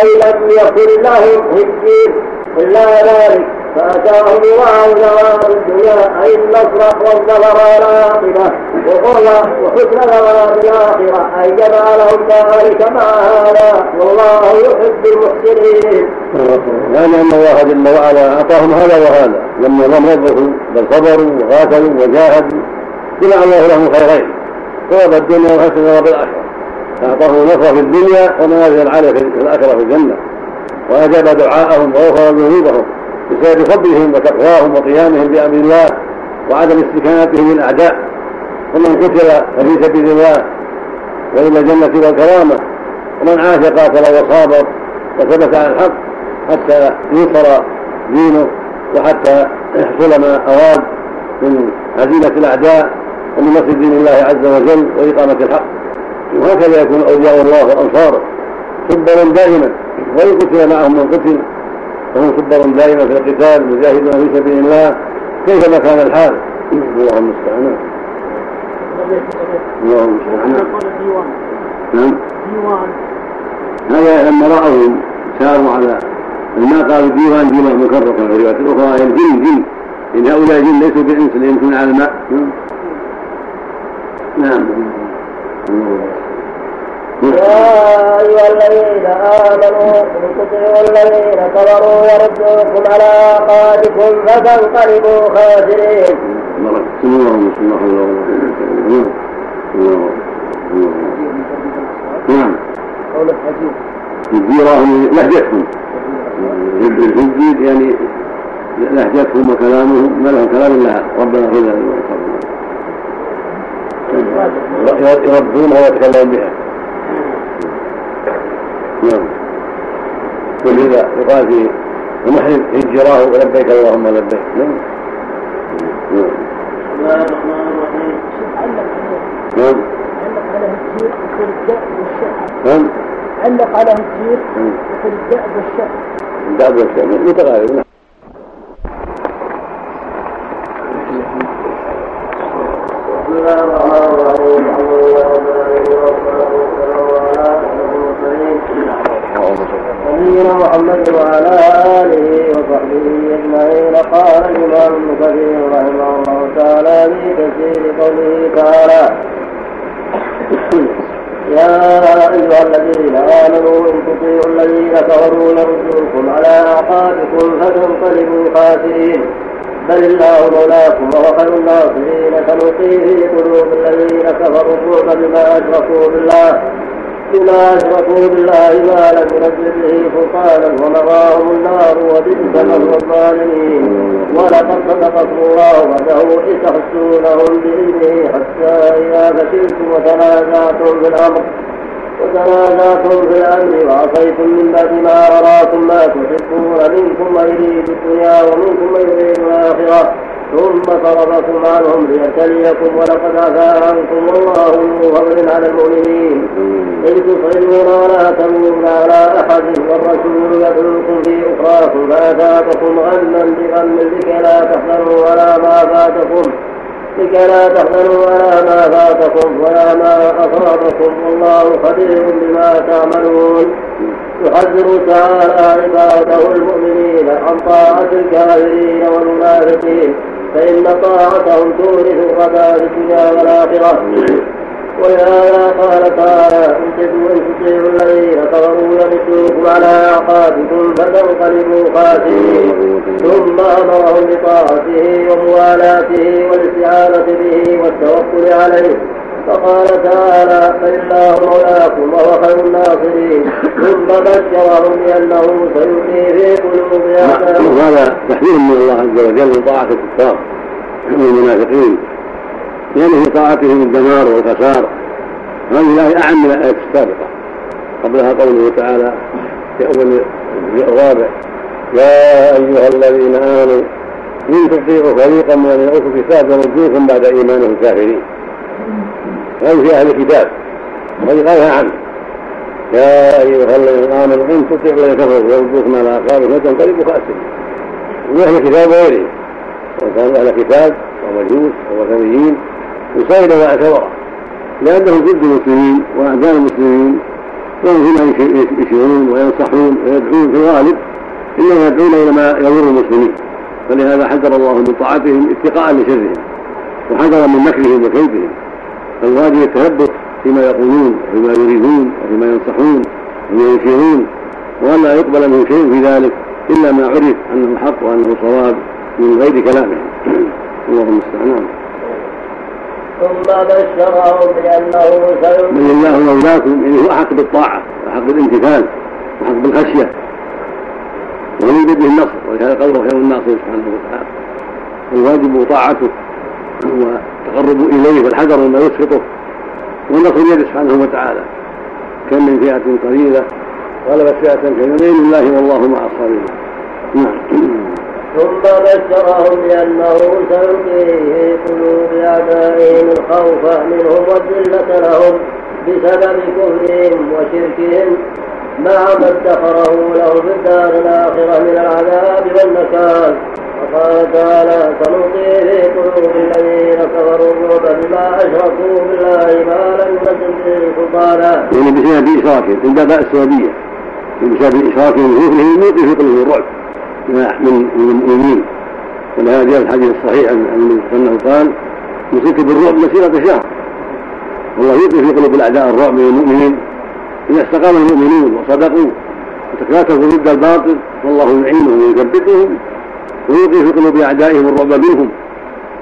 أي لم يكن لهم هجين إلا ذلك. فأتاهم الله ثواب الدنيا أي النصر والظفر والعاقبة وقرة وحسن ثواب الآخرة أي جمع لهم ذلك مع هذا والله يحب المحسنين. يعني أن الله جل وعلا أعطاهم هذا وهذا. لما لم يضروا بل صبروا وقاتلوا وجاهدوا. جمع الله لهم خيرين ثواب الدنيا وحسن ثواب الآخرة. أعطاهم نصر في الدنيا ومنازل عالية في الآخرة في الجنة. وأجاب دعاءهم وغفر ذنوبهم. بسبب فضلهم وتقواهم وقيامهم بامر الله وعدم استكانتهم للأعداء. ومن قتل ففي سبيل الله وإلى الجنة والكرامة. ومن عاش قاتل وصابر وثبت على الحق حتى ينصر دينه وحتى يحصل ما اراد من هزيمة الأعداء ومن نصر دين الله عز وجل وإقامة الحق. وهكذا يكون أولياء الله وأنصاره. سبلا دائما. وإن قتل معهم من قتل وهم صبر دائما في القتال مجاهدون في سبيل الله. كيفما كان الحال؟ الله المستعان. الله المستعان. نعم. هذا لما رأوا ساروا على ما قالوا الديوان ديوان مكرر في الروايات الاخرى الجن جن ان هؤلاء جن ليسوا بانس يمشون على الماء. نعم. يا أيها الذين آمنوا إن تطيعوا الذين كفروا يردوكم على أعقابكم فتنقلبوا خاسرين. بسم الله بسم الله نعم. قول الحديث. الجيرة لهجتهم. الحجيد يعني لهجتهم وكلامهم ما لهم كلام الا ربنا اغفر لنا يردونها ويتكلمون بها نعم. ولذا يقال في المحرم هجراه ولبيك اللهم لبيك. نعم. نعم. بسم الله الرحمن الرحيم نعم. علق على الجير يقول الدأب والشعر نعم. علق على الجير يقول الدأب والشعر الدأب والشعر متغاير نعم. أيها الذين آمنوا إن تطيعوا الذين كفروا يردوكم على أعقابكم فتنقلبوا خاسرين. بل الله مولاكم وهو خير الناصرين سنلقي في قلوب الذين كفروا الرعب بما أشركوا بالله. بما أشركوا بالله ما لم ينزل به سلطانا ومضاهم النار وبئس مثوى الظالمين. ولقد صدقكم الله وحده إذ تحسونهم بإذنه حتى إذا فشلتم وتنازعتم في الأمر. وتنازعتم في الامر وعصيتم من بعد ما أراكم ما تحبون منكم من يريد الدنيا ومنكم من يريد الآخرة. ثم صرفكم عنهم ليبتليكم ولقد عفا عنكم والله ذو فضل على المؤمنين. إذ تصعدون ولا تمنون على أحد والرسول يدعوكم في أخراكم فأتاكم غما بغم لكي لا تحزنوا على ما فاتكم. لكي لا تحزنوا على ما فاتكم ولا ما أصابكم. والله خبير بما تعملون. يحذر تعالى عباده المؤمنين عن طاعة الكافرين والمنافقين. فإن طاعتهم تورث الغدا في الدنيا والآخرة ولهذا قال تعالى إن تطيعوا الذين كفروا يردوكم على اعقابكم فتنقلبوا خاسرين. ثم امرهم بطاعته وموالاته والاستعانة به والتوكل عليه. فقال تعالى فإنه مولاكم وهو خير الناصرين. ثم بشرهم بأنه سيلقي في قلوب هذا تحذير من الله عز وجل من طاعة الكفار والمنافقين لأن في طاعتهم الدمار والخسار هذه الآية أعم من الآية السابقة قبلها قوله تعالى في أول الرابع يا أيها الذين آمنوا إن تطيعوا فريقا من الذين أوتوا الكتاب يردوكم بعد إيمانهم كافرين. هذه في أهل الكتاب وهذه غيرها عنه. يا أيها الذين آمنوا إن تطيعوا الذين كفروا يردوكم على أعقابكم فتنقلبوا خاسرين. وأهل الكتاب وغيرهم وكانوا أهل كتاب ومجوس ووثنيين ما اعتبره لأنهم ضد المسلمين وأعداء المسلمين وهم فيما يشيرون وينصحون ويدعون في الغالب إنما يدعون إلى ما يضر المسلمين. فلهذا حذر الله من طاعتهم اتقاء لشرهم وحذر من مكرهم وكيدهم فالواجب التثبت فيما يقولون وفيما يريدون وفيما ينصحون وفيما يشيرون وألا يقبل منهم شيء في ذلك إلا ما عرف أنه حق وأنه صواب من غير كلامهم. اللهم المستعان ثم بشرهم بأنه سيؤتي بل الله مولاكم يعني هو أحق بالطاعة وأحق بالامتثال وأحق بالخشية. ومن به النصر ولهذا قوله خير الناصر سبحانه وتعالى. الواجب طاعته والتقرب إليه والحذر مما يسخطه والنصر بيده سبحانه وتعالى. كم من فئة قليلة غلبت فئة كثيرة بإذن الله والله مع الصابرين. نعم. ثم بشرهم بأنه سيلقي في قلوب أعدائهم الخوف منهم والذلة لهم بسبب كفرهم وشركهم. مع ما ادخره له في الدار الآخرة من العذاب والنكال وقال تعالى سنلقي في قلوب الذين كفروا الرعب بما أشركوا بالله ما لم ينزل به سلطانا. يعني بسبب إشراكهم الباباء السببية بسبب إشراكهم بكفرهم يلقي في قلوبهم الرعب. من المؤمنين. ولهذا جاء الحديث الصحيح انه قال نصرت بالرعب مسيرة شهر. والله يلقي في قلوب الأعداء الرعب من المؤمنين. إذا استقام المؤمنون وصدقوا وتكاتفوا ضد الباطل والله يعينهم ويثبتهم ويلقي في قلوب أعدائهم الرعب منهم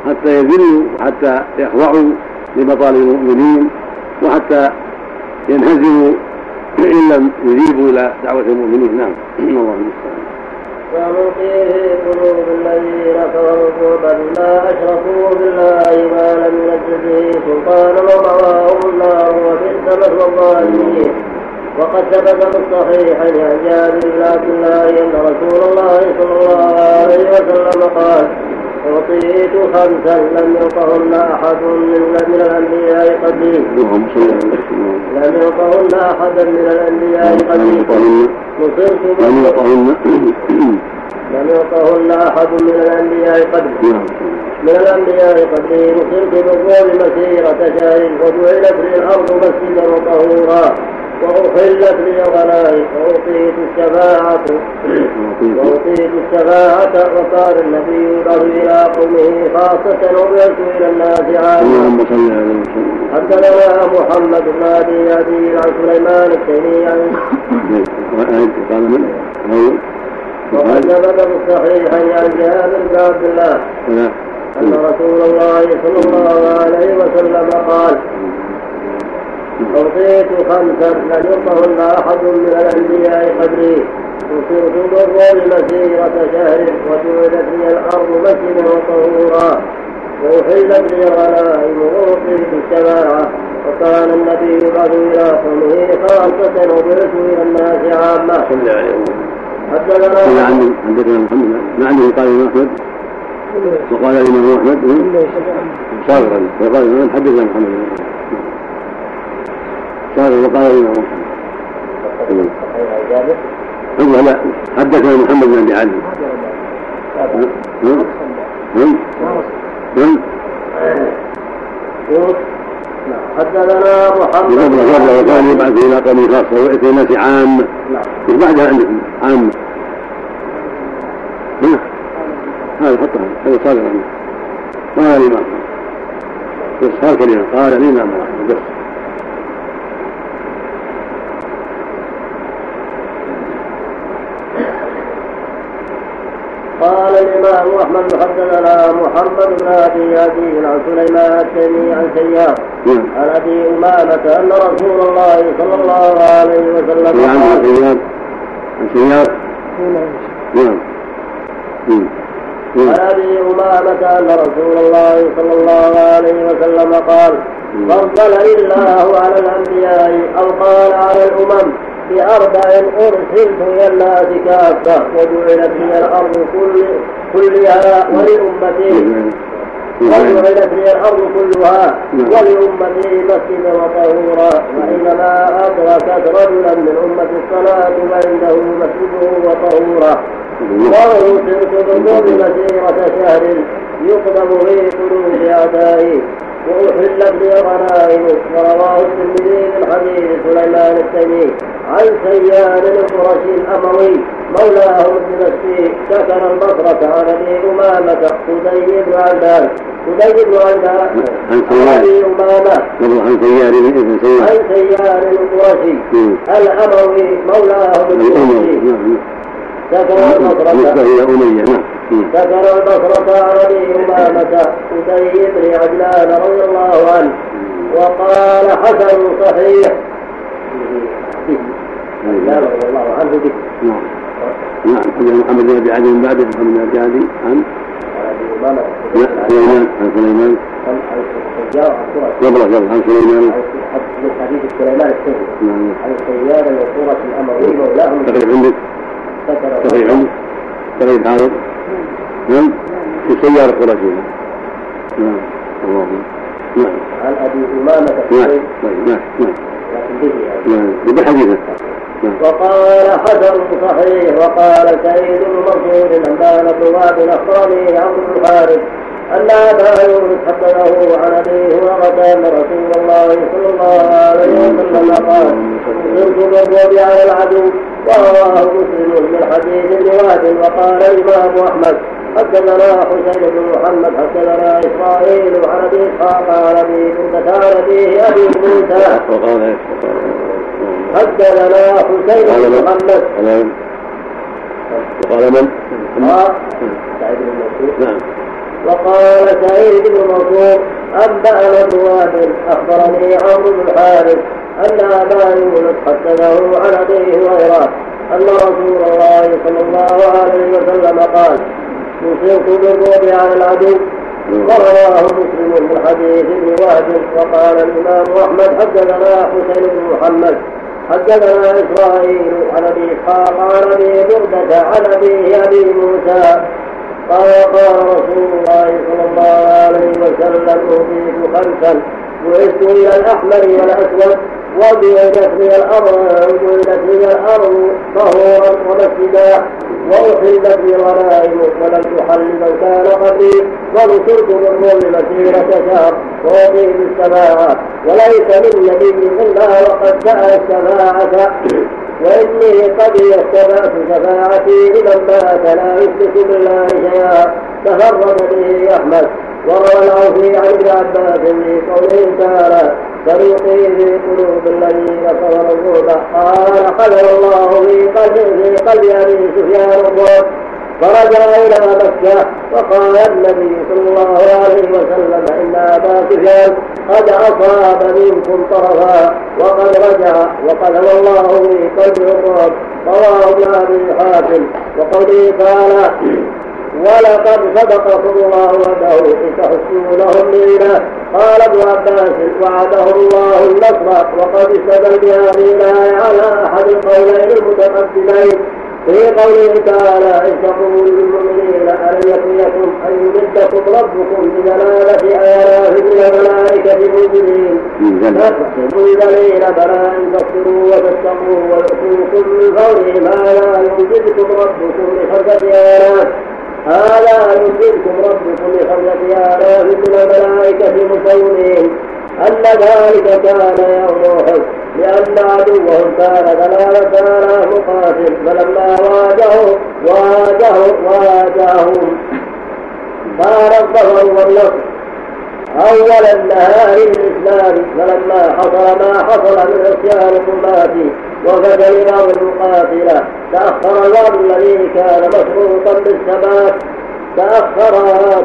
حتى يذلوا وحتى يخضعوا لمطالب المؤمنين وحتى ينهزموا إن لم يجيبوا إلى دعوة المؤمنين. نعم. الله المستعان ونلقي في قلوب الذين كفروا بما أشركوا بالله ما لم ينزل به سلطانا ومأواهم النار وبئس مثوى الظالمين. وقد ثبت في الصحيح عن جابر بن عبد الله أن رسول الله صلى الله عليه وسلم قال أعطيت خمسا لم يعطهن أحد من, من الأنبياء قبلي. لم يعطهن أحدا من الأنبياء قبلي. نصرت لم يعطهن لم يعطهن أحد من الأنبياء قبلي. من الأنبياء قبلي نصرت بالقول مسيرة شهر وجعلت لي الأرض مسجدا وطهورا. وأحلت لي غنائم وأعطيت الشفاعة. وأعطيت الشفاعة وقال النبي يبعث إلى قومه خاصة وبعثت إلى الناس عامة. حدثنا محمد. بن أبي أبي عن سليمان التيمي عن؟ وقد ثبت في الصحيح عن جابر بن عبد الله. أن رسول الله صلى الله عليه وسلم قال أعطيت خمسا لم يعطهن أحد من الأنبياء قبلي وصرت بالروم مسيرة شهر وجعلت لي الأرض مسجدا وطهورا. وأحلت لي غنائم وأعطيت الشفاعة وكان النبي يبعث إلى قومه خاصة وبعث إلى الناس عامة. حدثنا حدثنا محمد مع قال الإمام أحمد. وقال الإمام أحمد. صاغرا وقال الإمام حدثنا محمد قال وقال الإمام محمد لا حدثنا محمد بن أبي علي. حدثنا محمد بن وكان يبعث إلى قوم خاصة وياتي الناس عامه مش بعدها عندكم عامه هذا حطها هذا صادق عنه. قال الإمام. بس هكذا قال الإمام. بس. قال الإمام أحمد حدثنا محمد بن أبي يزيد عن سليمان التيمي عن سيار عن أبي أمامة أن رسول الله صلى الله عليه وسلم قال عن سيار عن سيار نعم. عن أبي أمامة أن رسول الله صلى الله عليه وسلم قال فضلني الله على الأنبياء أو قال على الأمم بأربع أرسلت إلى الناس كافة وجعلت لي الأرض كل كلها ولأمتي وجعلت لي الأرض كلها ولأمتي مسجدا وطهورا. وإنما أدركت رجلا من أمة الصلاة فعنده مسجده وطهورا. وأرسلت بالقرب مسيرة شهر يقدم في قلوب أعدائي وأحلت لي غنائم ورواه الترمذي من حديث سليمان التيمي عن سيان القرشي الأموي مولاه بن سكن البصرة عن أبي أمامة خدي بن عبدان خدي بن عبدان عن أبي أمامة عن سيار بن سيار عن سيار القرشي الأموي مولاه بن سكن البصرة ذكر البصرة عن ابي امامه ابي بن عجلان رضي الله عنه وقال حسن صحيح رضي الله عنه به نعم. نعم. محمد بن ابي عدي من بعده محمد بن ابي عدي عن سليمان عن سليمان قبله قبل عن سليمان حديث سليمان السيد نعم. عن سيار وصورة الاموي مولاه تقريب عندك تقريب عندك تقريب حاضر نعم. في سيارة قرشي نعم. الله نعم. عن أبي أمامة نعم. نعم. نعم. نعم. بحديثه. نعم. وقال حسن صحيح وقال بن منصور انبانا بن اخبرني عمرو بن الحارث أن أبا يونس حدثه عن أبي هريرة أن رسول الله صلى الله عليه وسلم. قال صرت بالرعب على العدو ورواه مسلم من حديث ابن وهب وقال الإمام أحمد حدثنا حسين بن محمد حدثنا إسرائيل عن أبي إسحاق عن أبي عن أبيه أبي موسى. حدثنا حسين بن محمد. وقال من؟ سعيد بن منصور نعم. وقال سعيد بن منصور أنبأنا ابن وهب أخبرني عمرو بن الحارث أن أبا يونس حدثه عن أبي هريرة أن رسول الله صلى الله عليه وسلم قال نصرت بالرعب على العدو. ورواه مسلم من حديث ابن وهب وقال الإمام أحمد حدثنا حسين بن محمد حدثنا إسرائيل عن أبي إسحاق عن أبي بردة عن أبي أبي موسى. قال قال رسول الله صلى الله عليه وسلم أوتيت خمسا بعثت إلى الأحمر والأسود. وبيدت لي الأرض وبيدت لي الأرض طهورا ومسجدا وأحلت لي الغنائم ولم تحل من كان قبلي ونصرت بالروم مسيرة شهر وأطيب السماعة وليس من نبي إلا وقد سأل الشفاعة وإني قد اتبعت شفاعتي لمن مات لا يشرك بالله شيئا. تفرد به أحمد وروى العوفي عن ابن عباس في قوله تعالى فريقي في قلوب الذين كفروا الرعب قال قدر الله في قلب في قلب ابي سفيان الرعب فرجع إلى مكة وقال النبي صلى الله عليه وسلم إن أبا سفيان قد أصاب منكم طرفا وقد رجع وقدم الله في قلب الرعب رواه ابن أبي حاتم وقوله تعالى ولقد صدقكم الله وعده إن تحسونهم بنا قال ابن عباس وعده الله النصر. وقد استدل بهذه الآية على أحد القولين المتقدمين. في قوله تعالى إذ تقول للمؤمنين ألم يكن لكم أن يمدكم ربكم بجلالة آلاف من الملائكة منزلين منزلين بلى إن تصبروا وتتقوا ويؤتوكم من فوره ما لا يمددكم ربكم بخمسة آلاف هذا يمددكم ربكم بخمسة آلاف من الملائكة مسومين أن ذلك كان يوم أحد لأن عدوهم كان ثلاثة آلاف مقاتل فلما واجهوا واجهوا واجههم كان الظفر والنصر. أول النهار الإسلام فلما حصل ما حصل من عصيان القمات وفجر بعض المقاتلة. تأخر الوعد الذي كان مشروطا بالثبات. تأخر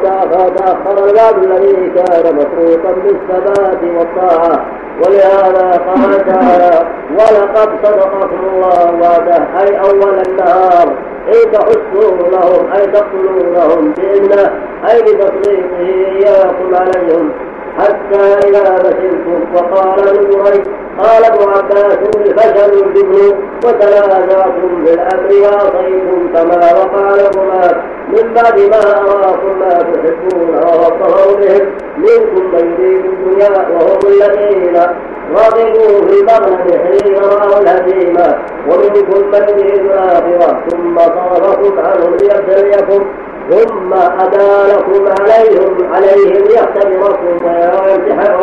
تأخر, الوعد الذي كان مشروطا بالثبات والطاعة. ولهذا قال تعالى ولقد صدقكم الله وعده. أي أول النهار. إن تحسونهم أي تقتلونهم بإذنه. أي بتسليطه إياكم عليهم. حتى إذا بشرتم وقال ابن قال ابن عباس الفشل الجبن وتنازعتم بالأمر وعصيتم كما وقع لكما من بعد ما أراكم ما تحبون ووصفوا بهم منكم من يريد الدنيا وهم الذين رغبوا في المغنم حين رأوا الهزيمة ومنكم من يريد الآخرة ثم صرفكم عنهم ليبتليكم. ثم أدى لكم عليهم عليهم ليختبركم ويمتحن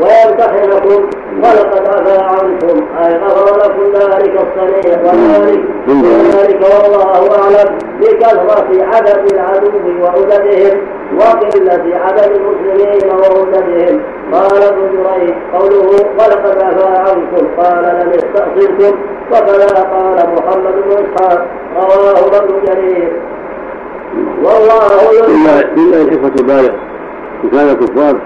ويمتحنكم ولقد عفا عنكم. أي غفر لكم ذلك الصنيع وذلك وذلك والله أعلم. بكثرة عدد العدو وعددهم وقلة عدد المسلمين وعددهم قال ابن جريج قوله ولقد عفا عنكم. قال لم يستأصلكم. وكذا قال محمد بن إسحاق. رواه ابن جرير. والله لله الحكمة بالغ وكان الكفار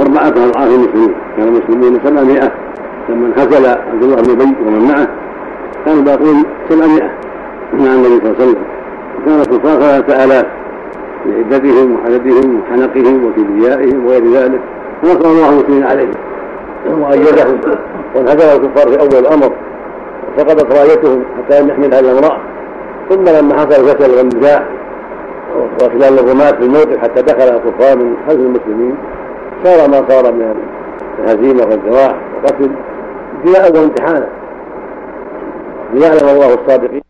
أربعة أضعاف المسلمين. كان المسلمون سبعمائة لما انخزل عبد الله بن أبي ومن معه كانوا باقون سبعمائة. مع النبي صلى الله عليه وسلم. وكان الكفار ثلاثة آلاف. لعدتهم وحددهم وحنقهم وكبريائهم وغير ذلك. فنصر الله المسلمين عليهم. وأيدهم وانهزم الكفار في أول الأمر. وسقطت رايتهم حتى لم يحمل هذا الامرأة ثم لما حصل الفشل والنزاع وخلال الرماة في الموقف حتى دخل الكفار من خلف المسلمين. صار ما صار من الهزيمة والذراع والقتل. ابتلاء وامتحانا ليعلم الله الصادقين.